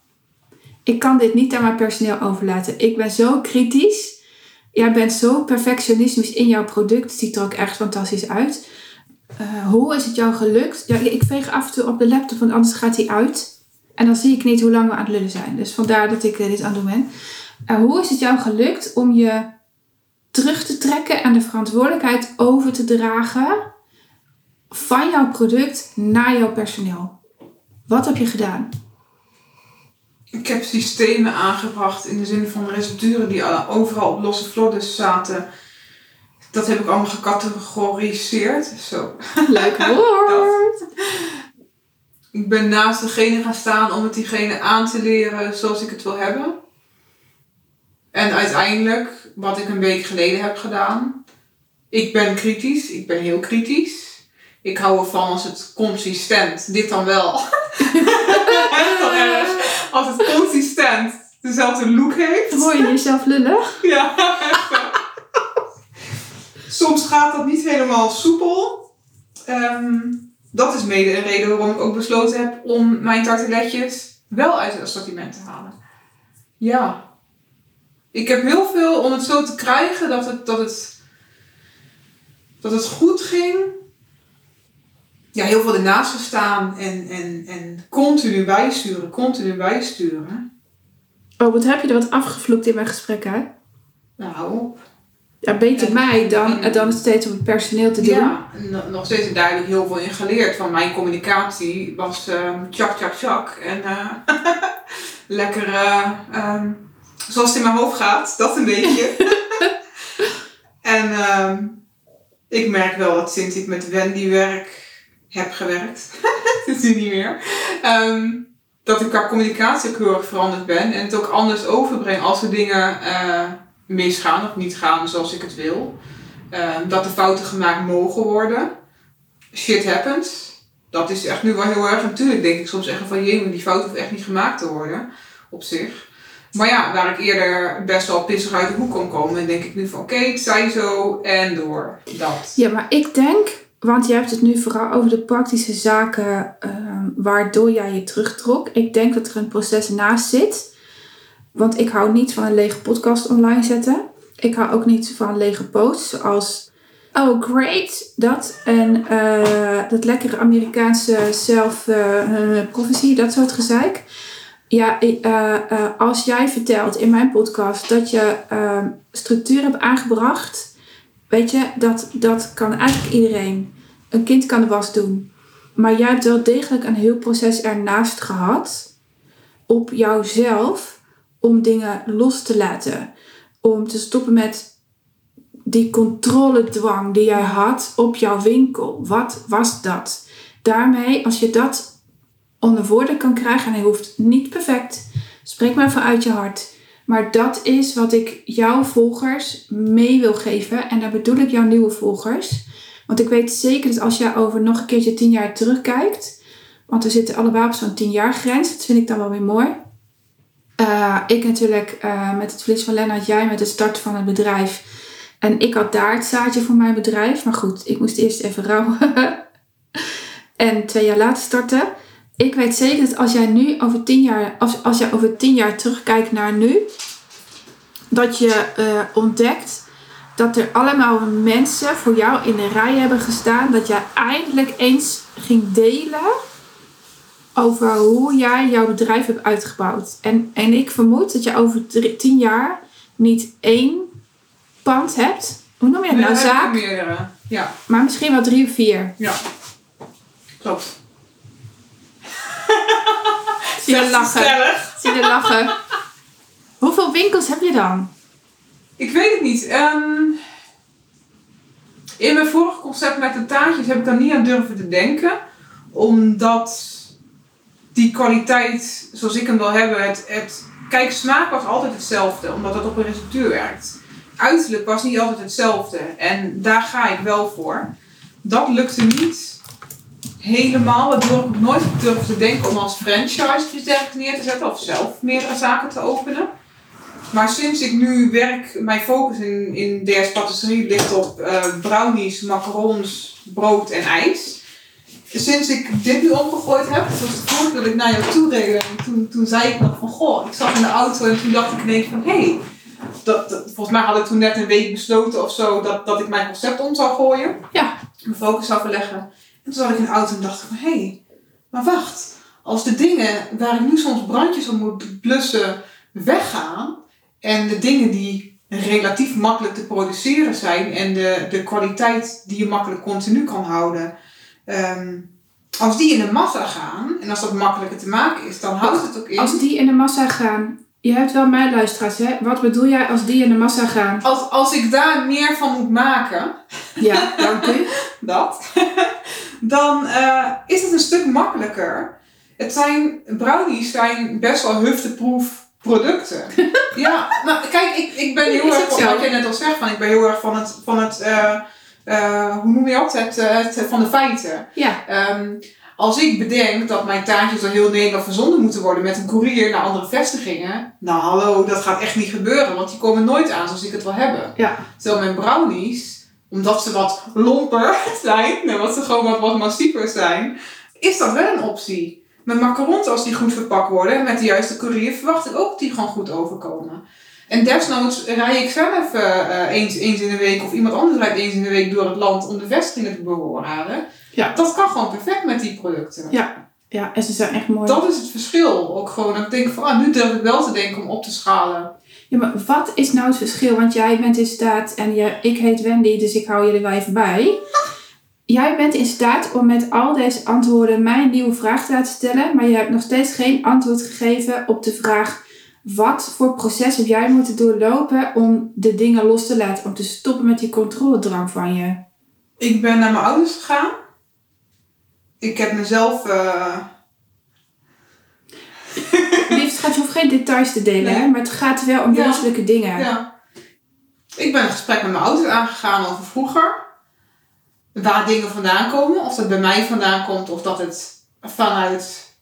A: Ik kan dit niet aan mijn personeel overlaten. Ik ben zo kritisch. Jij bent zo perfectionistisch in jouw product. Het ziet er ook echt fantastisch uit. Uh, hoe is het jou gelukt? Ja, ik veeg af en toe op de laptop, want anders gaat hij uit. En dan zie ik niet hoe lang we aan het lullen zijn. Dus vandaar dat ik uh, dit aan het doen ben. Uh, hoe is het jou gelukt om je terug te trekken en de verantwoordelijkheid over te dragen van jouw product naar jouw personeel? Wat heb je gedaan?
B: Ik heb systemen aangebracht in de zin van recepturen die overal op losse vloddes zaten. Dat heb ik allemaal gecategoriseerd. Zo.
A: Leuk woord.
B: ik ben naast degene gaan staan om het diegene aan te leren zoals ik het wil hebben. En uiteindelijk, wat ik een week geleden heb gedaan. Ik ben kritisch. Ik ben heel kritisch. Ik hou ervan als het consistent, dit dan wel. Echt wel erg. Als het consistent dezelfde look heeft.
A: Hoor je jezelf lullen?
B: Ja. Soms gaat dat niet helemaal soepel. Um, dat is mede een reden waarom ik ook besloten heb om mijn tarteletjes wel uit het assortiment te halen. Ja. Ik heb heel veel om het zo te krijgen dat het, dat het, dat het goed ging. Ja, heel veel ernaast gestaan en, en, en continu bijsturen, continu bijsturen.
A: Oh, wat heb je er wat afgevloekt in mijn gesprek, hè?
B: Nou,
A: ja, beter mij dan, dan steeds om het personeel te doen.
B: Ja, nog steeds duidelijk heel veel in geleerd. Van mijn communicatie was um, tjak, tjak, tjak. En uh, lekker uh, um, zoals het in mijn hoofd gaat, dat een beetje. en um, ik merk wel dat sinds ik met Wendy werk, heb gewerkt, dat is nu niet meer, dat ik qua communicatie ook veranderd ben. En het ook anders overbreng als er dingen... Uh, misgaan of niet gaan zoals ik het wil. Uh, dat er fouten gemaakt mogen worden. Shit happens. Dat is echt nu wel heel erg. Natuurlijk denk ik soms echt van jee, die fout hoeft echt niet gemaakt te worden. Op zich. Maar ja, waar ik eerder best wel pissig uit de hoek kon komen, denk ik nu van oké, okay, het zo en door. Dat.
A: Ja, maar ik denk, want je hebt het nu vooral over de praktische zaken uh, waardoor jij je terugtrok. Ik denk dat er een proces naast zit want ik hou niet van een lege podcast online zetten. Ik hou ook niet van lege posts zoals Oh, great. Dat. En uh, dat lekkere Amerikaanse self-prophecy, uh, dat soort gezeik. Ja, uh, als jij vertelt in mijn podcast dat je ehm, structuur hebt aangebracht, weet je, dat, dat kan eigenlijk iedereen. Een kind kan de was doen. Maar jij hebt wel degelijk een heel proces ernaast gehad op jouzelf om dingen los te laten. Om te stoppen met die controledwang die jij had op jouw winkel. Wat was dat? Daarmee, als je dat onder woorden kan krijgen, en hij hoeft niet perfect, spreek maar vanuit je hart. Maar dat is wat ik jouw volgers mee wil geven. En daar bedoel ik jouw nieuwe volgers. Want ik weet zeker dat als jij over nog een keertje tien jaar terugkijkt. Want we zitten allebei op zo'n tien jaar grens. Dat vind ik dan wel weer mooi. Uh, ik natuurlijk uh, met het verlies van Lennart, jij met het starten van het bedrijf. En ik had daar het zaadje voor mijn bedrijf. Maar goed, ik moest eerst even rouwen. en twee jaar later starten. Ik weet zeker dat als jij nu over tien jaar, als, als jij over tien jaar terugkijkt naar nu, dat je uh, ontdekt dat er allemaal mensen voor jou in de rij hebben gestaan. Dat jij eindelijk eens ging delen over hoe jij jouw bedrijf hebt uitgebouwd. En, en ik vermoed dat je over drie- tien jaar niet één pand hebt. Hoe noem je dat nou? Zaak?
B: er meerdere. Ja,
A: Maar misschien wel drie of vier.
B: ja. Klopt.
A: Zie je lachen.
B: Stellig.
A: Zie je lachen. Hoeveel winkels heb je dan?
B: Ik weet het niet. Ehm, in mijn vorige concept met de taartjes heb ik daar niet aan durven te denken. Omdat die kwaliteit, zoals ik hem wil hebben, het, het kijk, smaak was altijd hetzelfde. Omdat het op een receptuur werkt. Uiterlijk was niet altijd hetzelfde. En daar ga ik wel voor. Dat lukte niet helemaal. Waardoor ik nooit durven te denken om als franchise iets neer te zetten. Of zelf meerdere zaken te openen. Maar sinds ik nu werk, mijn focus in, in DS Patisserie ligt op eh, brownies, macarons, brood en ijs. Sinds ik dit nu omgegooid heb, het was de vorige dat ik naar jou toe reed en toen, toen zei ik nog van goh, ik zat in de auto en toen dacht ik ineens van hé, hey, dat, dat- volgens mij had ik toen net een week besloten of zo dat, dat ik mijn concept om zou gooien.
A: Ja.
B: Mijn focus zou verleggen. En toen zat ik in de auto en dacht ik van hé, hey, maar wacht, als de dingen waar ik nu soms brandjes op moet blussen weggaan en de dingen die relatief makkelijk te produceren zijn en de, de kwaliteit die je makkelijk continu kan houden, ehm, als die in de massa gaan en als dat makkelijker te maken is, dan houdt het ook in.
A: Als die in de massa gaan. Je hebt wel mijn luisteraars, hè? Wat bedoel jij als die in de massa gaan?
B: Als, als ik daar meer van moet maken,
A: Ja, dank u.
B: dat, dan eh, is het een stuk makkelijker. Het zijn, brownies zijn best wel hufteproof producten. ja, nou kijk, ik, ik ben heel
A: Is
B: erg van
A: zo?
B: wat jij net al zegt, van ik ben heel erg van het, van het eh, eh, hoe noem je dat? Het, het, van de feiten.
A: Ja,
B: Ehm, als ik bedenk dat mijn taartjes door heel Nederland verzonden moeten worden met een courier naar andere vestigingen. Nou hallo, dat gaat echt niet gebeuren, want die komen nooit aan zoals ik het wil hebben.
A: ja.
B: Terwijl mijn brownies, omdat ze wat lomper zijn, wat ze gewoon wat, wat massiever zijn, is dat wel een optie. Mijn macarons, als die goed verpakt worden, met de juiste courier, verwacht ik ook dat die gewoon goed overkomen. En desnoods rij ik zelf eh, eh, eens, eens in de week, of iemand anders rijdt eens in de week door het land om de vestigingen te bevoorraden.
A: Ja.
B: Dat kan gewoon perfect met die producten.
A: Ja. Ja, en ze zijn echt mooi.
B: Dat is het verschil. Ook gewoon, dat ik denk van, ah, nu durf ik wel te denken om op te schalen.
A: Ja, maar wat is nou het verschil? Want jij bent in staat, en jij, ik heet Wendy, dus ik hou er wel even bij. Jij bent in staat om met al deze antwoorden mij een nieuwe vraag te laten stellen, maar je hebt nog steeds geen antwoord gegeven op de vraag: wat voor proces heb jij moeten doorlopen om de dingen los te laten, om te stoppen met die controledrang van je?
B: Ik ben naar mijn ouders gegaan. Ik heb mezelf. eh,
A: gaat je hoeft geen details te delen,
B: Nee.
A: hè, maar het gaat wel om
B: Ja.
A: wezenlijke dingen.
B: ja. Ik ben een gesprek met mijn ouders aangegaan over vroeger. Waar dingen vandaan komen. Of dat bij mij vandaan komt. Of dat het vanuit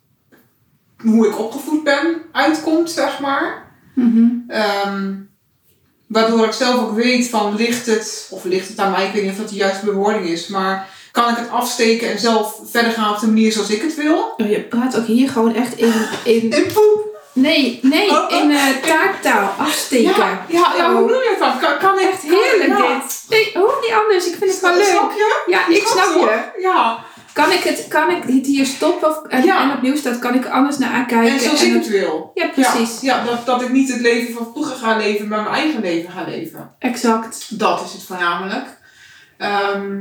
B: hoe ik opgevoed ben uitkomt, zeg maar.
A: Mhm.
B: Ehm, waardoor ik zelf ook weet van ligt het, of ligt het aan mij, ik weet niet of dat de juiste bewoording is, maar kan ik het afsteken en zelf verder gaan op de manier zoals ik het wil?
A: Oh, je praat ook hier gewoon echt in. in
B: In poep!
A: Nee, nee,
B: Oh, oh.
A: in taaktaal afsteken.
B: Ja, ja, ja, hoe
A: Oh.
B: noem je het dan? Kan, kan
A: Echt heerlijk
B: ja.
A: dit. Nee, hoeft niet anders. Ik vind het wel
B: Snap
A: leuk.
B: je?
A: Ja, ik snap je.
B: Ja,
A: Kan ik het, kan ik het hier stoppen of, en,
B: Ja.
A: en opnieuw staat? Kan ik er anders naar aankijken?
B: en zoals
A: en
B: ik
A: het-
B: het wil.
A: Ja, precies.
B: Ja, ja dat, dat ik niet het leven van vroeger ga leven, maar mijn eigen leven ga leven.
A: Exact.
B: Dat is het voornamelijk. Ehm,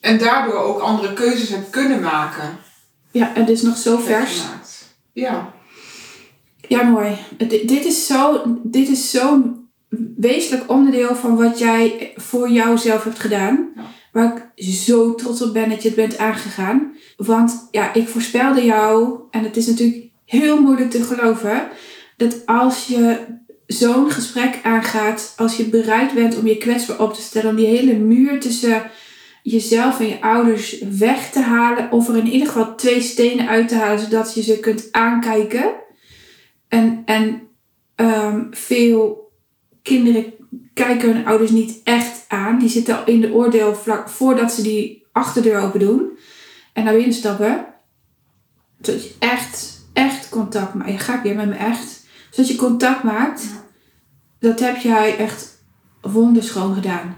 B: en daardoor ook andere keuzes heb kunnen maken.
A: Ja, het is nog zo vers.
B: Gemaakt. Ja.
A: Ja, mooi. Dit, dit is zo- dit is zo'n wezenlijk onderdeel van wat jij voor jouzelf hebt gedaan.
B: Ja.
A: Waar ik zo trots op ben dat je het bent aangegaan. Want ja, ik voorspelde jou, en het is natuurlijk heel moeilijk te geloven, dat als je zo'n gesprek aangaat, als je bereid bent om je kwetsbaar op te stellen, om die hele muur tussen jezelf en je ouders weg te halen, of er in ieder geval twee stenen uit te halen, zodat je ze kunt aankijken. En, en ehm, veel kinderen kijken hun ouders niet echt aan. Die zitten al in de oordeel vlak voordat ze die achterdeur open doen. En naar binnen stappen. Zodat je echt, echt contact maakt. Je gaat weer met me echt. Zodat je contact maakt.
B: Ja.
A: Dat heb jij echt wonderschoon gedaan.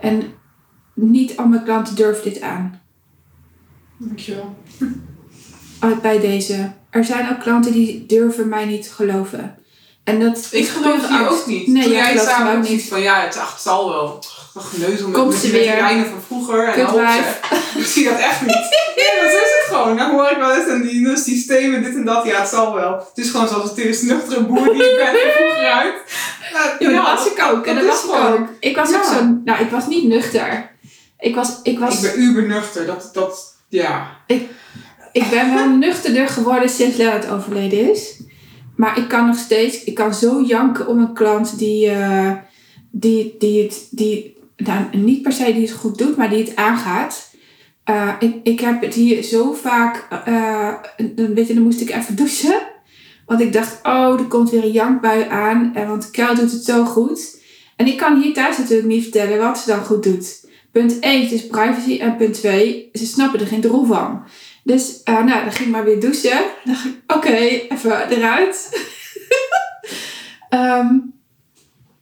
A: En niet al mijn klanten durven dit aan.
B: Dankjewel.
A: Bij deze. Er zijn ook klanten die durven mij niet geloven. En dat
B: Ik geloof je ook niet.
A: Nee,
B: Toen
A: jij
B: samen
A: me ook niet.
B: van ja, het, ach, het zal wel. Dat geneuzel met,
A: Komt
B: met
A: weer.
B: lijnen van vroeger. En Ik zie dat echt niet. Ja, dat is het gewoon. Dan hoor ik wel eens aan die systemen, dit en dat. Ja, het zal wel. Het is gewoon zoals het is. Nuchtere boer die ik ben van vroeger uit. Maar,
A: Ja, maar dat was ik ook. En dat
B: is
A: was ik
B: gewoon-
A: ook. Ik was ook
B: Ja.
A: zo... Nou, ik was niet nuchter. Ik was... Ik was
B: Ik ben uber nuchter. Dat, dat, ja.
A: Ik ben wel nuchterder geworden sinds Lennart overleden is. Maar ik kan nog steeds, ik kan zo janken om een klant die, eh, die, die het, die, nou, niet per se die het goed doet, maar die het aangaat. Eh, ik, ik heb het hier zo vaak, eh, dan, weet je, dan moest ik even douchen. Want ik dacht, oh, er komt weer een jankbui aan, eh, want Kel doet het zo goed. En ik kan hier thuis natuurlijk niet vertellen wat ze dan goed doet. Punt 1, het is privacy. En punt 2, ze snappen er geen drol van. Dus eh, nou, dan ging ik maar weer douchen. Dan dacht ik, oké, even eruit. Ehm,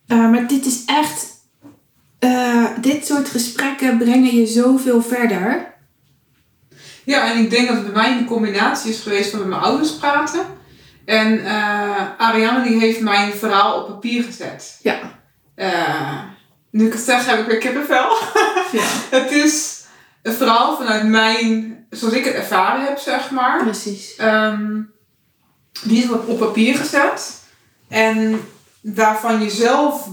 A: eh, maar dit is echt... eh, dit soort gesprekken brengen je zoveel verder.
B: Ja, en ik denk dat het bij mij een combinatie is geweest van met mijn ouders praten. En Ariane die heeft mijn verhaal op papier gezet.
A: Ja.
B: Nu ik het zeg, heb ik weer kippenvel.
A: Ja,
B: het is een verhaal vanuit mijn, zoals ik het ervaren heb, zeg maar.
A: precies.
B: Ehm, die is op, op papier gezet. En waarvan je zelf,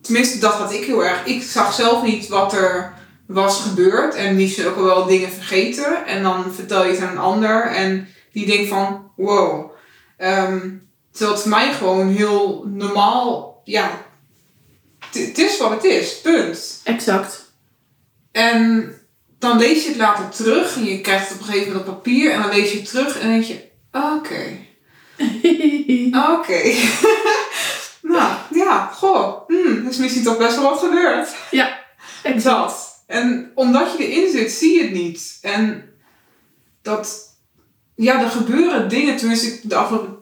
B: tenminste dat had ik heel erg, ik zag zelf niet wat er was gebeurd. En die ook al wel dingen vergeten. En dan vertel je het aan een ander en die denkt van, wow. Ehm, terwijl het voor mij gewoon heel normaal, ja, het is wat het is, punt.
A: Exact.
B: En dan lees je het later terug en je krijgt het op een gegeven moment op papier en dan lees je het terug en dan denk je, oké, oké. nou, ja, goh, hmm, er is misschien toch best wel wat gebeurd.
A: exact.
B: Dat. En omdat je erin zit, zie je het niet. En dat, ja, er gebeuren dingen, tenminste de afgelopen,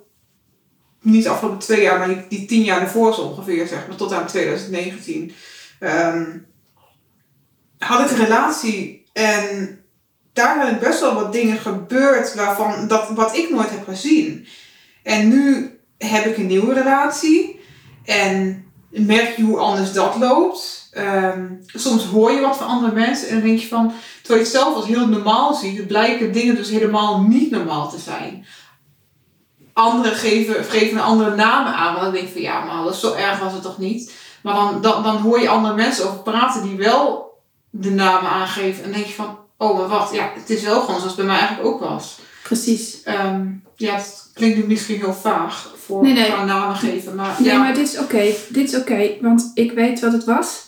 B: niet de afgelopen twee jaar, maar die, die tien jaar ervoor zo ongeveer, zeg maar, tot aan 2019. ehm, had ik een relatie en daar zijn best wel wat dingen gebeurd waarvan, dat, wat ik nooit heb gezien. En nu heb ik een nieuwe relatie en merk je hoe anders dat loopt. Ehm, soms hoor je wat van andere mensen en dan denk je van, terwijl je het zelf als heel normaal ziet, blijken dingen dus helemaal niet normaal te zijn. Anderen geven, geven een andere namen aan, want dan denk je van ja, maar zo erg was het toch niet. Maar dan, dan, dan hoor je andere mensen over praten die wel de namen aangeven en denk je van, oh maar wacht, ja, het is wel gewoon zoals het bij mij eigenlijk ook was.
A: Precies.
B: Ehm, ja, het klinkt nu misschien heel vaag voor
A: Nee,
B: namen geven, maar
A: Nee,
B: ja.
A: maar dit is oké. Dit is oké, want ik weet wat het was.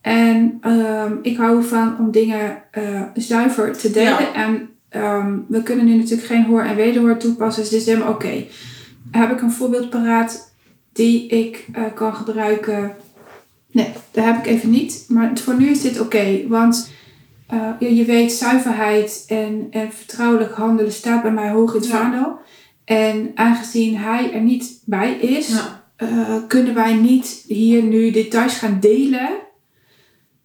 A: En ehm, ik hou ervan om dingen eh, zuiver te delen.
B: Ja.
A: En ehm, we kunnen nu natuurlijk geen hoor en wederhoor toepassen, dus dit is helemaal oké. Heb ik een voorbeeld paraat die ik eh, kan gebruiken? Nee, dat heb ik even niet. Maar voor nu is dit oké, want eh, je, je weet, zuiverheid en, en vertrouwelijk handelen staat bij mij hoog in het
B: Ja.
A: vaandel. En aangezien hij er niet bij is,
B: Ja.
A: eh, kunnen wij niet hier nu details gaan delen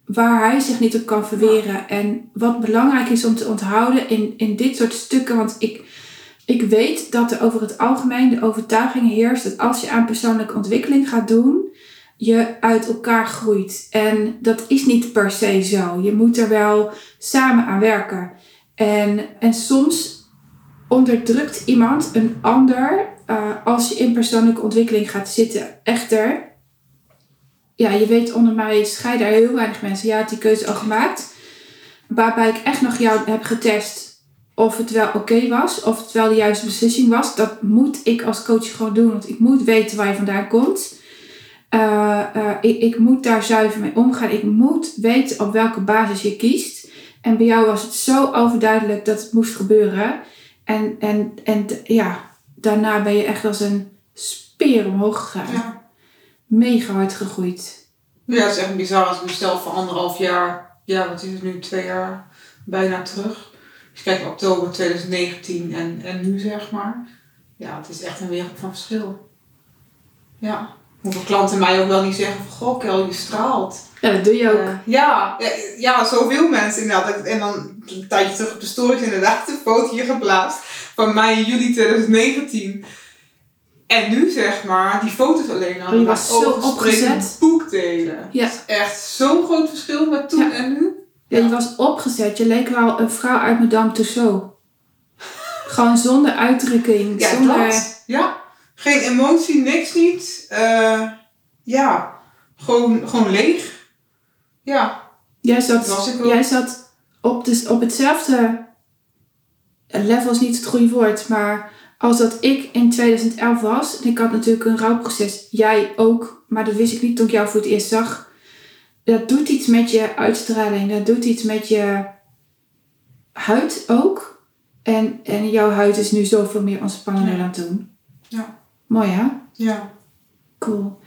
A: waar hij zich niet op kan verweren. En wat belangrijk is om te onthouden in, in dit soort stukken, want ik, ik weet dat er over het algemeen de overtuiging heerst dat als je aan persoonlijke ontwikkeling gaat doen, je uit elkaar groeit. En dat is niet per se zo. Je moet er wel samen aan werken. En, en soms onderdrukt iemand een ander eh, als je in persoonlijke ontwikkeling gaat zitten. Echter, ja, je weet onder mij scheiden er heel weinig mensen. Ja, die keuze al gemaakt. Waarbij ik echt nog jou heb getest of het wel oké was, of het wel de juiste beslissing was. Dat moet ik als coach gewoon doen, want ik moet weten waar je vandaan komt. Eh, eh, ik, ik moet daar zuiver mee omgaan. Ik moet weten op welke basis je kiest. En bij jou was het zo overduidelijk dat het moest gebeuren. En, en, en ja, daarna ben je echt als een speer omhoog gegaan.
B: Ja.
A: Mega hard gegroeid.
B: Ja, het is echt bizar als ik mezelf voor anderhalf jaar, ja, wat is het nu, twee jaar bijna terug. Als je kijkt oktober 2019 en, en nu zeg maar. Ja, het is echt een wereld van verschil. Ja, hoeveel klanten mij ook wel niet zeggen van, goh Kel, je straalt.
A: Ja, dat doe je ook.
B: Eh, ja, ja, ja, zoveel mensen inderdaad. En dan een tijdje terug op de stories inderdaad een foto hier geplaatst van mei in juli 2019. En nu zeg maar, die foto's alleen al.
A: Oh, je was zo opgezet.
B: boekdelen.
A: Ja.
B: Is echt zo'n groot verschil met toen
A: Ja.
B: en nu.
A: Ja, je was opgezet. Je leek wel een vrouw uit Madame Tussauds. Gewoon zonder uitdrukking.
B: Ja,
A: zonder...
B: dat. Ja. Geen emotie, niks niet. Eh, ja, gewoon, gewoon leeg. Ja,
A: Jij zat, jij zat op, de, op hetzelfde level is niet het goede woord, maar als dat ik in 2011 was, en ik had natuurlijk een rouwproces, jij ook, maar dat wist ik niet toen ik jou voor het eerst zag. Dat doet iets met je uitstraling, dat doet iets met je huid ook. En, en jouw huid is nu zoveel meer ontspannender
B: Ja.
A: dan toen.
B: Ja.
A: Mooi hè?
B: Ja.
A: Cool.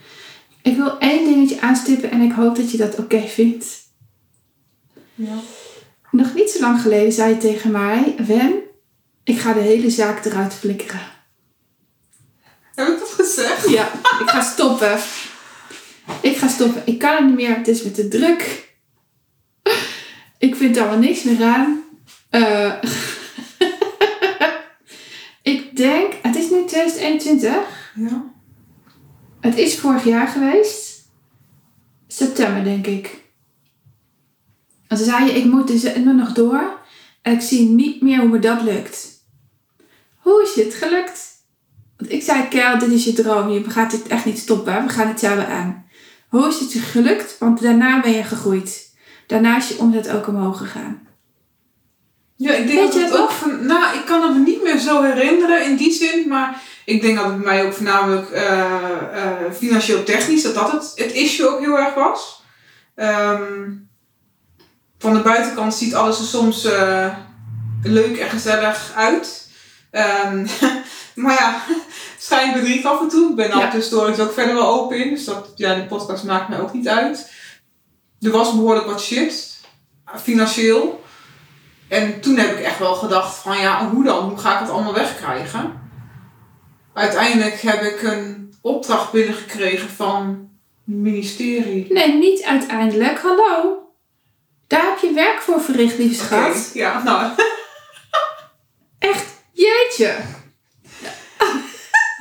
A: Ik wil één dingetje aanstippen en ik hoop dat je dat oké vindt.
B: ja.
A: Nog niet zo lang geleden zei je tegen mij, Wen, ik ga de hele zaak eruit flikkeren.
B: Heb ik dat gezegd?
A: Ja, ik ga stoppen. Ik ga stoppen. Ik kan het niet meer. Het is me te druk. Ik vind er allemaal niks meer aan. Eh, ik denk, het is nu 2021.
B: Ja.
A: Het is vorig jaar geweest. September, denk ik. En toen zei je, ik moet dus er nog door. En ik zie niet meer hoe me dat lukt. Hoe is het gelukt? Want ik zei, Kel, dit is je droom. Je gaat dit echt niet stoppen. We gaan het samen aan. Hoe is het je gelukt? Want daarna ben je gegroeid. Daarna is je omzet ook omhoog gegaan.
B: Ja, ik denk
A: Weet
B: dat
A: je
B: het
A: het
B: ook van. Nou, ik kan het me niet meer zo herinneren in die zin, maar ik denk dat het bij mij ook voornamelijk eh, eh, financieel technisch, dat dat het, het issue ook heel erg was. Ehm, van de buitenkant ziet alles er soms eh, leuk en gezellig uit. Ehm, maar ja, schijn bedriegt af en toe. Ik ben
A: Ja.
B: op de stories ook verder wel open in, dus dat, ja, die podcast maakt mij ook niet uit. Er was behoorlijk wat shit, financieel. En toen heb ik echt wel gedacht van ja, hoe dan? Hoe ga ik het allemaal wegkrijgen? Uiteindelijk heb ik een opdracht binnengekregen van het ministerie.
A: Nee, niet uiteindelijk. Hallo. Daar heb je werk voor verricht, lieve schat.
B: Ja, nou,
A: Echt, jeetje.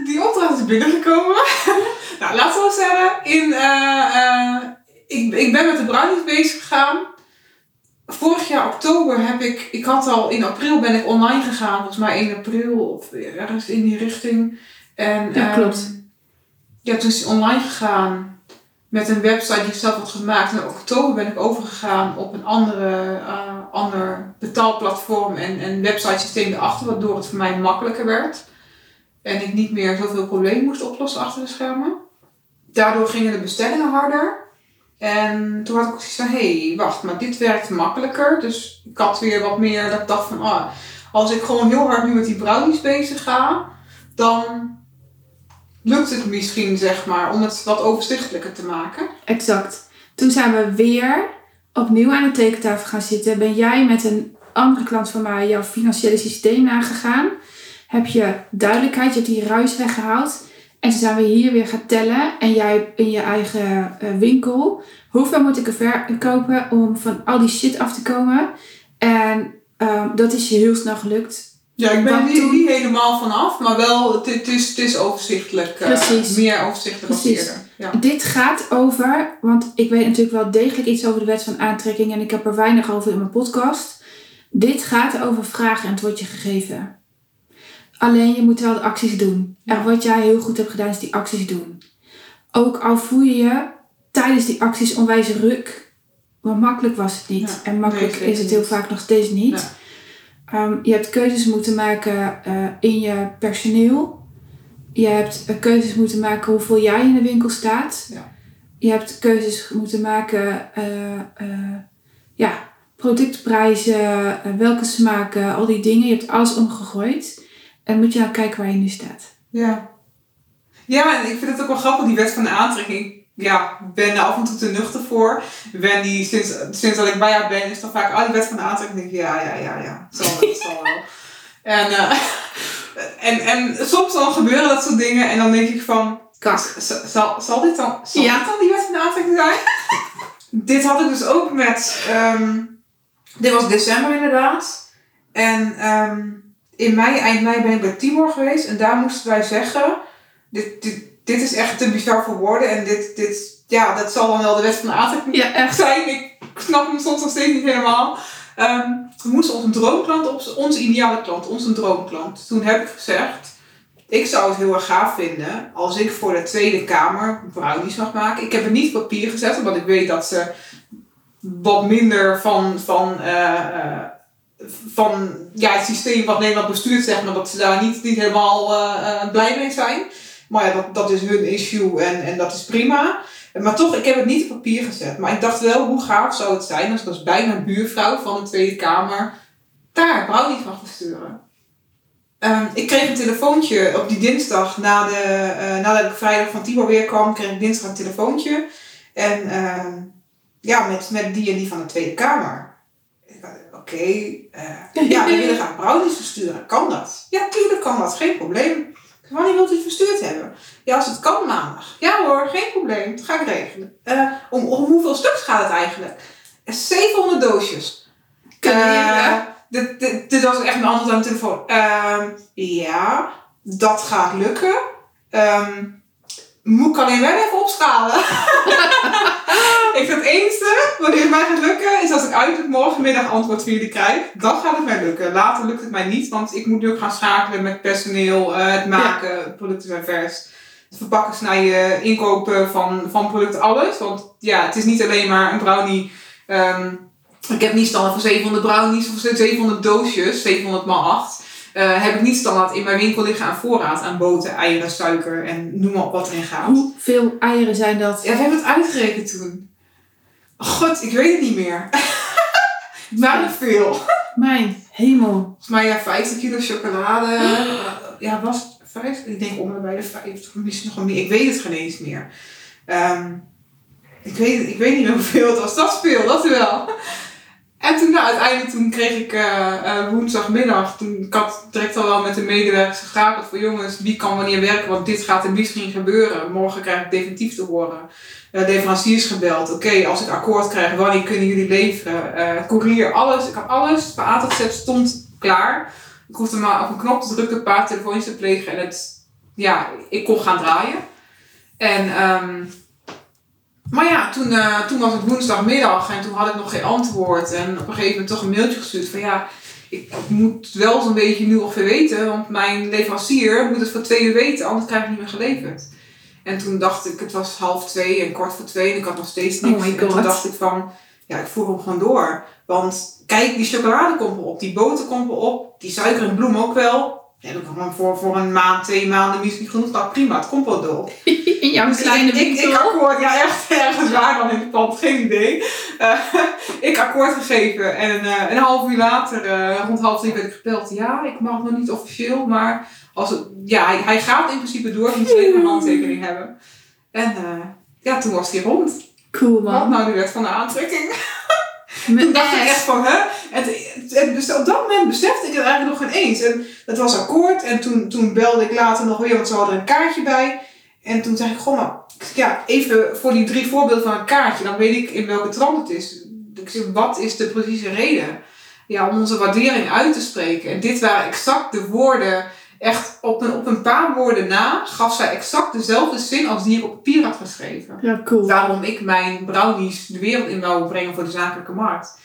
B: die opdracht is binnengekomen. nou, laten we wel zeggen, in, eh, eh, ik, ik ben met de brownies bezig gegaan. Vorig jaar oktober heb ik, ik had al in april ben ik online gegaan, volgens mij 1 april of ergens in die richting. En,
A: Ja,
B: ehm,
A: klopt.
B: ja, toen is online gegaan met een website die ik zelf had gemaakt. En in oktober ben ik overgegaan op een andere, eh, ander betaalplatform en, en websitesysteem erachter, waardoor het voor mij makkelijker werd. En ik niet meer zoveel problemen moest oplossen achter de schermen. Daardoor gingen de bestellingen harder. En toen had ik ook zoiets van, hé, hey, wacht, maar dit werkt makkelijker. Dus ik had weer wat meer dat ik dacht van, ah, als ik gewoon heel hard nu met die brownies bezig ga, dan lukt het misschien, zeg maar, om het wat overzichtelijker te maken.
A: Exact. Toen zijn we weer opnieuw aan de tekentafel gaan zitten. Ben jij met een andere klant van mij jouw financiële systeem nagegaan? Heb je duidelijkheid, je hebt die ruis weggehaald. En toen zijn we hier weer gaan tellen. En jij in je eigen eh, winkel. Hoeveel moet ik er verkopen om van al die shit af te komen? En ehm, dat is je heel snel gelukt.
B: Ja, ik ben er niet, niet helemaal vanaf, maar wel, het, het, is, het is overzichtelijk. eh,
A: Precies.
B: meer overzichtelijk
A: Precies.
B: eerder. Ja.
A: Dit gaat over, want ik weet natuurlijk wel degelijk iets over de wet van aantrekking en ik heb er weinig over in mijn podcast. Dit gaat over vragen en het wordt je gegeven. Alleen je moet wel de acties doen. En wat jij heel goed hebt gedaan is die acties doen. Ook al voel je je tijdens die acties onwijs ruk. Want makkelijk was het niet.
B: Ja,
A: en makkelijk is het heel
B: niet.
A: vaak nog steeds niet.
B: Ja.
A: Ehm, je hebt keuzes moeten maken eh, in je personeel. Je hebt eh, keuzes moeten maken hoeveel jij in de winkel staat.
B: Ja.
A: Je hebt keuzes moeten maken, eh, ja, productprijzen, welke smaken, al die dingen. Je hebt alles omgegooid. En moet je nou kijken waar je nu staat.
B: Ja. Ja, en ik vind het ook wel grappig, die wet van de aantrekking. Ja, ben er af en toe te nuchter voor. Ben die, sinds, sinds dat ik bij haar ben, is dan vaak, ah, die wet van de aantrekking. denk ik, ja, ja, ja, ja. Zal wel, het zal wel. En, eh, en, en soms dan gebeuren dat soort dingen en dan denk ik van,
A: Kak.
B: Zal, zal dit dan, zal
A: Ja.
B: dit dan die wet van de aantrekking zijn? dit had ik dus ook met... ehm, dit was december inderdaad. En ehm, in mei, eind mei ben ik bij Timor geweest. En daar moesten wij zeggen... Dit, dit, dit is echt te bizar voor woorden. En dit, dit, ja, dat zal dan wel de wet van de aantrekking
A: Ja, echt.
B: zijn. Ik snap hem soms nog steeds niet helemaal. Ehm, we moesten onze droomklant, op, onze ideale klant, onze droomklant. Toen heb ik gezegd, ik zou het heel erg gaaf vinden als ik voor de Tweede Kamer brownies mag maken. Ik heb het niet op papier gezet, omdat ik weet dat ze wat minder van, van, eh, van ja, het systeem wat Nederland bestuurt, zeg maar, dat ze daar niet, niet helemaal eh, eh, blij mee zijn. Maar ja, dat, dat is hun issue en, en dat is prima. Maar toch, ik heb het niet op papier gezet. Maar ik dacht wel, hoe gaaf zou het zijn als ik als bijna buurvrouw van de Tweede Kamer daar brownies mag versturen. Ehm, ik kreeg een telefoontje op die dinsdag, na de, eh, nadat ik vrijdag van Tibor weer kwam, kreeg ik dinsdag een telefoontje. En ehm, ja, met, met die en die van de Tweede Kamer. Oké, eh, ja, we willen graag brownies versturen. Kan dat? Ja, tuurlijk kan dat, geen probleem. Wanneer wilt u het verstuurd hebben? Ja, als het kan maandag. Ja hoor, geen probleem. Dat ga ik regelen. Eh, om, om hoeveel stuks gaat het eigenlijk? Eh, 700 doosjes. Eh, dit, dit, dit was echt een antwoord aan de telefoon. Ehm, ja, dat gaat lukken. Ehm, moet ik alleen wel even opschalen. ik het enige wat het mij gaat lukken is als ik uiterlijk morgenmiddag antwoord van jullie krijg. Dan gaat het mij lukken. Later lukt het mij niet, want ik moet nu ook gaan schakelen met personeel, eh, het maken, producten zijn vers. Het verpakken, snijden, inkopen van, van producten, alles. Want ja, het is niet alleen maar een brownie. ehm, ik heb niet standaard voor 700 brownies of 700 doosjes, 700 x 8. Eh, heb ik niet standaard in mijn winkel liggen aan voorraad aan boter, eieren, suiker en noem maar op wat erin gaat.
A: Hoeveel eieren zijn dat?
B: Ja, we hebben het uitgerekend toen. Oh, God, ik weet het niet meer. Waren er veel.
A: Mijn hemel.
B: Volgens mij ja, 50 kilo chocolade. Ja, was het 50? Ik denk om en bij de 50, misschien nog meer. Ik weet het geen eens meer. Ehm, ik, weet, ik weet niet meer hoeveel het was. Dat is veel, dat wel. En toen, nou, uiteindelijk toen kreeg ik eh, eh, woensdagmiddag, toen ik had direct al wel met de medewerkers geschakeld voor jongens, wie kan wanneer werken, want dit gaat er misschien gebeuren. Morgen krijg ik definitief te horen. Eh leveranciers gebeld. Oké, als ik akkoord krijg, wanneer kunnen jullie leveren? Eh courier, alles. Ik had alles. Van A tot stond klaar. Ik hoefde maar op een knop te drukken, een paar telefoontjes te plegen en het, ja, ik kon gaan draaien. En, ehm, maar ja, toen, eh, toen was het woensdagmiddag en toen had ik nog geen antwoord. En op een gegeven moment toch een mailtje gestuurd van ja, ik moet wel zo'n beetje nu ongeveer weten, want mijn leverancier moet het voor twee uur weten, anders krijg ik het niet meer geleverd. En toen dacht ik, het was half twee en kwart voor twee en ik had nog steeds niks.
A: Oh my
B: en toen dacht ik van, ja, ik voer hem gewoon door. Want kijk, die chocolade komt erop, die boter komt erop, die suiker en bloem ook wel. Ja, dat gewoon voor, voor een maand, twee maanden misschien genoeg. Nou prima, het komt wel door.
A: In jouw
B: Dus
A: kleine
B: ik, ik, ik akkoord, ja echt ergens waar dan in het pand, geen idee. Eh, ik akkoord gegeven en eh, een half uur later, eh, rond half drie werd ik gebeld. Ja, ik mag nog niet officieel, maar als het, ja, hij, hij gaat in principe door, ik moet alleen een handtekening hebben. En ja, toen was hij rond.
A: Cool
B: Wat
A: man.
B: nou de wet van de aantrekking? Toen dacht ik echt van, hè? Het, het- dus op dat moment besefte ik het eigenlijk nog geen eens. En dat was akkoord. En toen, toen belde ik later nog weer, want ze hadden een kaartje bij. En toen zei ik, goh, maar ja, even voor die drie voorbeelden van een kaartje. Dan weet ik in welke trant het is. Ik zeg, wat is de precieze reden? Ja, om onze waardering uit te spreken. En dit waren exact de woorden, echt op een, op een paar woorden na, gaf zij exact dezelfde zin als die ik op papier had geschreven
A: Ja, cool.
B: waarom ik mijn brownies de wereld in wou brengen voor de zakelijke markt.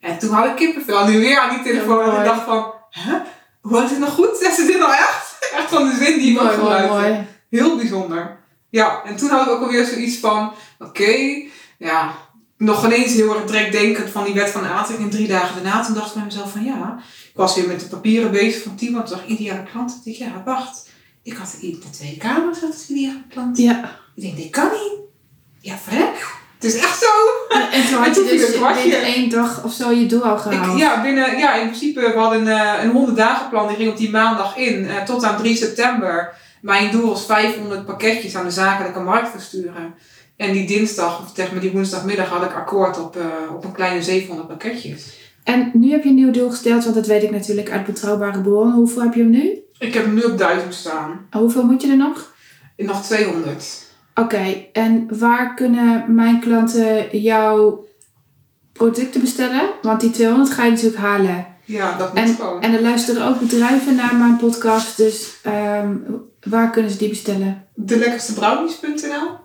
B: En toen had ik kippenvel. Nu weer aan die telefoon.
A: Ja,
B: en ik dacht van, hè? Hoe had ik het nog goed? Zegt ze dit nou echt? Echt van de zin die ik gebruikte.
A: mooi.
B: Heel bijzonder. Ja, en toen had ik ook alweer zoiets van, oké, ja, nog ineens heel erg direct van die wet van aantrekking. En drie dagen daarna, toen dacht ik bij mezelf van, ja, ik was weer met de papieren bezig van Timo. Toen dacht ik, ideale klant. Ik dacht, ja, wacht. Ik had de twee kamers als ideale klant.
A: Ja.
B: Ik denk, dit kan niet. Ja, vrek. Het is echt zo.
A: En, en toen
B: En
A: had je dus
B: het
A: binnen één dag of zo je doel al gehaald.
B: Ik, ja, binnen, ja, in principe, we hadden eh, een 100 dagen plan. Die ging op die maandag in. eh, tot aan 3 september. Mijn doel was 500 pakketjes aan de zakelijke markt versturen. En die dinsdag, of zeg maar die woensdagmiddag, had ik akkoord op, eh, op een kleine 700 pakketjes.
A: En nu heb je een nieuw doel gesteld, want dat weet ik natuurlijk uit betrouwbare bronnen. Hoeveel heb je hem nu?
B: Ik heb hem nu op 1000 staan.
A: En hoeveel moet je er nog?
B: Nog 200.
A: Oké, en waar kunnen mijn klanten jouw producten bestellen? Want die 200 ga je natuurlijk halen.
B: Ja, dat moet
A: En,
B: gewoon.
A: en er luisteren ook bedrijven naar mijn podcast, dus ehm, waar kunnen ze die bestellen?
B: delekkerstebrownies.nl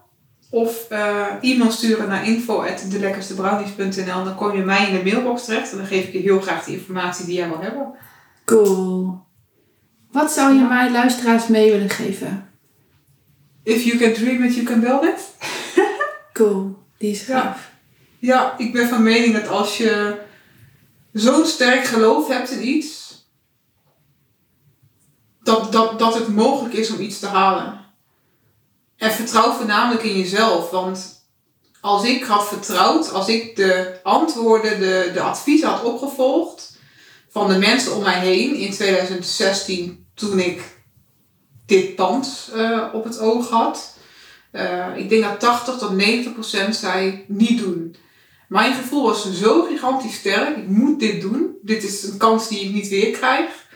B: of eh, e-mail sturen naar info.delekkerstebrownies.nl. Dan kom je mij in de mailbox terecht en dan geef ik je heel graag de informatie die jij wil hebben.
A: Cool. Wat zou je
B: Ja.
A: mijn luisteraars mee willen geven?
B: If you can dream it, you can build it.
A: Cool, die is
B: Ja.
A: gaaf.
B: Ja, ik ben van mening dat als je zo'n sterk geloof hebt in iets, dat, dat, dat het mogelijk is om iets te halen. En vertrouw voornamelijk in jezelf, want als ik had vertrouwd, als ik de antwoorden, de, de adviezen had opgevolgd van de mensen om mij heen in 2016, toen ik dit pand eh, op het oog had. eh, ik denk dat 80 tot 90 procent zei niet doen. Mijn gevoel was zo gigantisch sterk. Ik moet dit doen. Dit is een kans die ik niet weer krijg.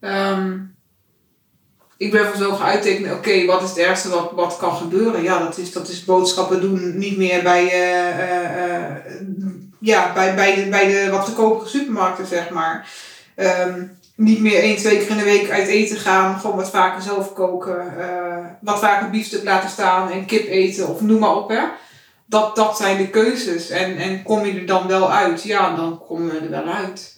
B: Ehm, ik ben voor zo gaan uittekenen, oké, wat is het ergste wat, wat kan gebeuren? Ja, dat is, dat is boodschappen doen, niet meer bij, eh, eh, eh, ja, bij, bij, de, bij de wat goedkopere supermarkten, zeg maar. Ehm, niet meer één, twee keer in de week uit eten gaan, gewoon wat vaker zelf koken, wat vaker biefstuk laten staan en kip eten of noem maar op, hè. Dat, dat zijn de keuzes. En, en kom je er dan wel uit? Ja, dan komen we er wel uit.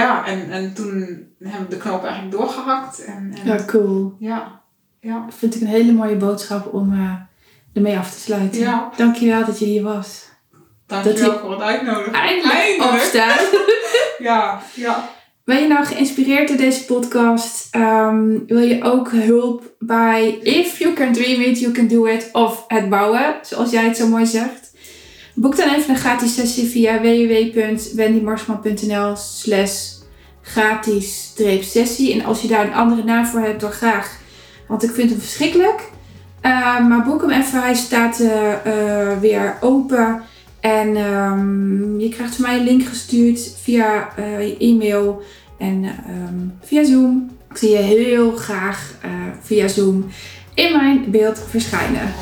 B: Ja, en, en toen hebben we de knoop eigenlijk doorgehakt. En, en
A: Ja, cool.
B: ja, ja.
A: Dat vind ik een hele mooie boodschap om eh, ermee af te sluiten.
B: Ja.
A: Dankjewel dat je hier was.
B: Dankjewel
A: Dat
B: voor het uitnodigen.
A: Eindelijk opstaan.
B: Ja, ja.
A: Ben je nou geïnspireerd door deze podcast? Ehm, wil je ook hulp bij If You Can Dream It, You Can Do It of het bouwen, zoals jij het zo mooi zegt? Boek dan even een gratis sessie via www.wendymarsman.nl slash gratis sessie. En als je daar een andere naam voor hebt, dan graag. Want ik vind hem verschrikkelijk. Eh, maar boek hem even, hij staat eh, eh, weer open. En ehm, je krijgt van mij een link gestuurd via je e-mail en ehm, via Zoom. Ik zie je heel graag via Zoom in mijn beeld verschijnen.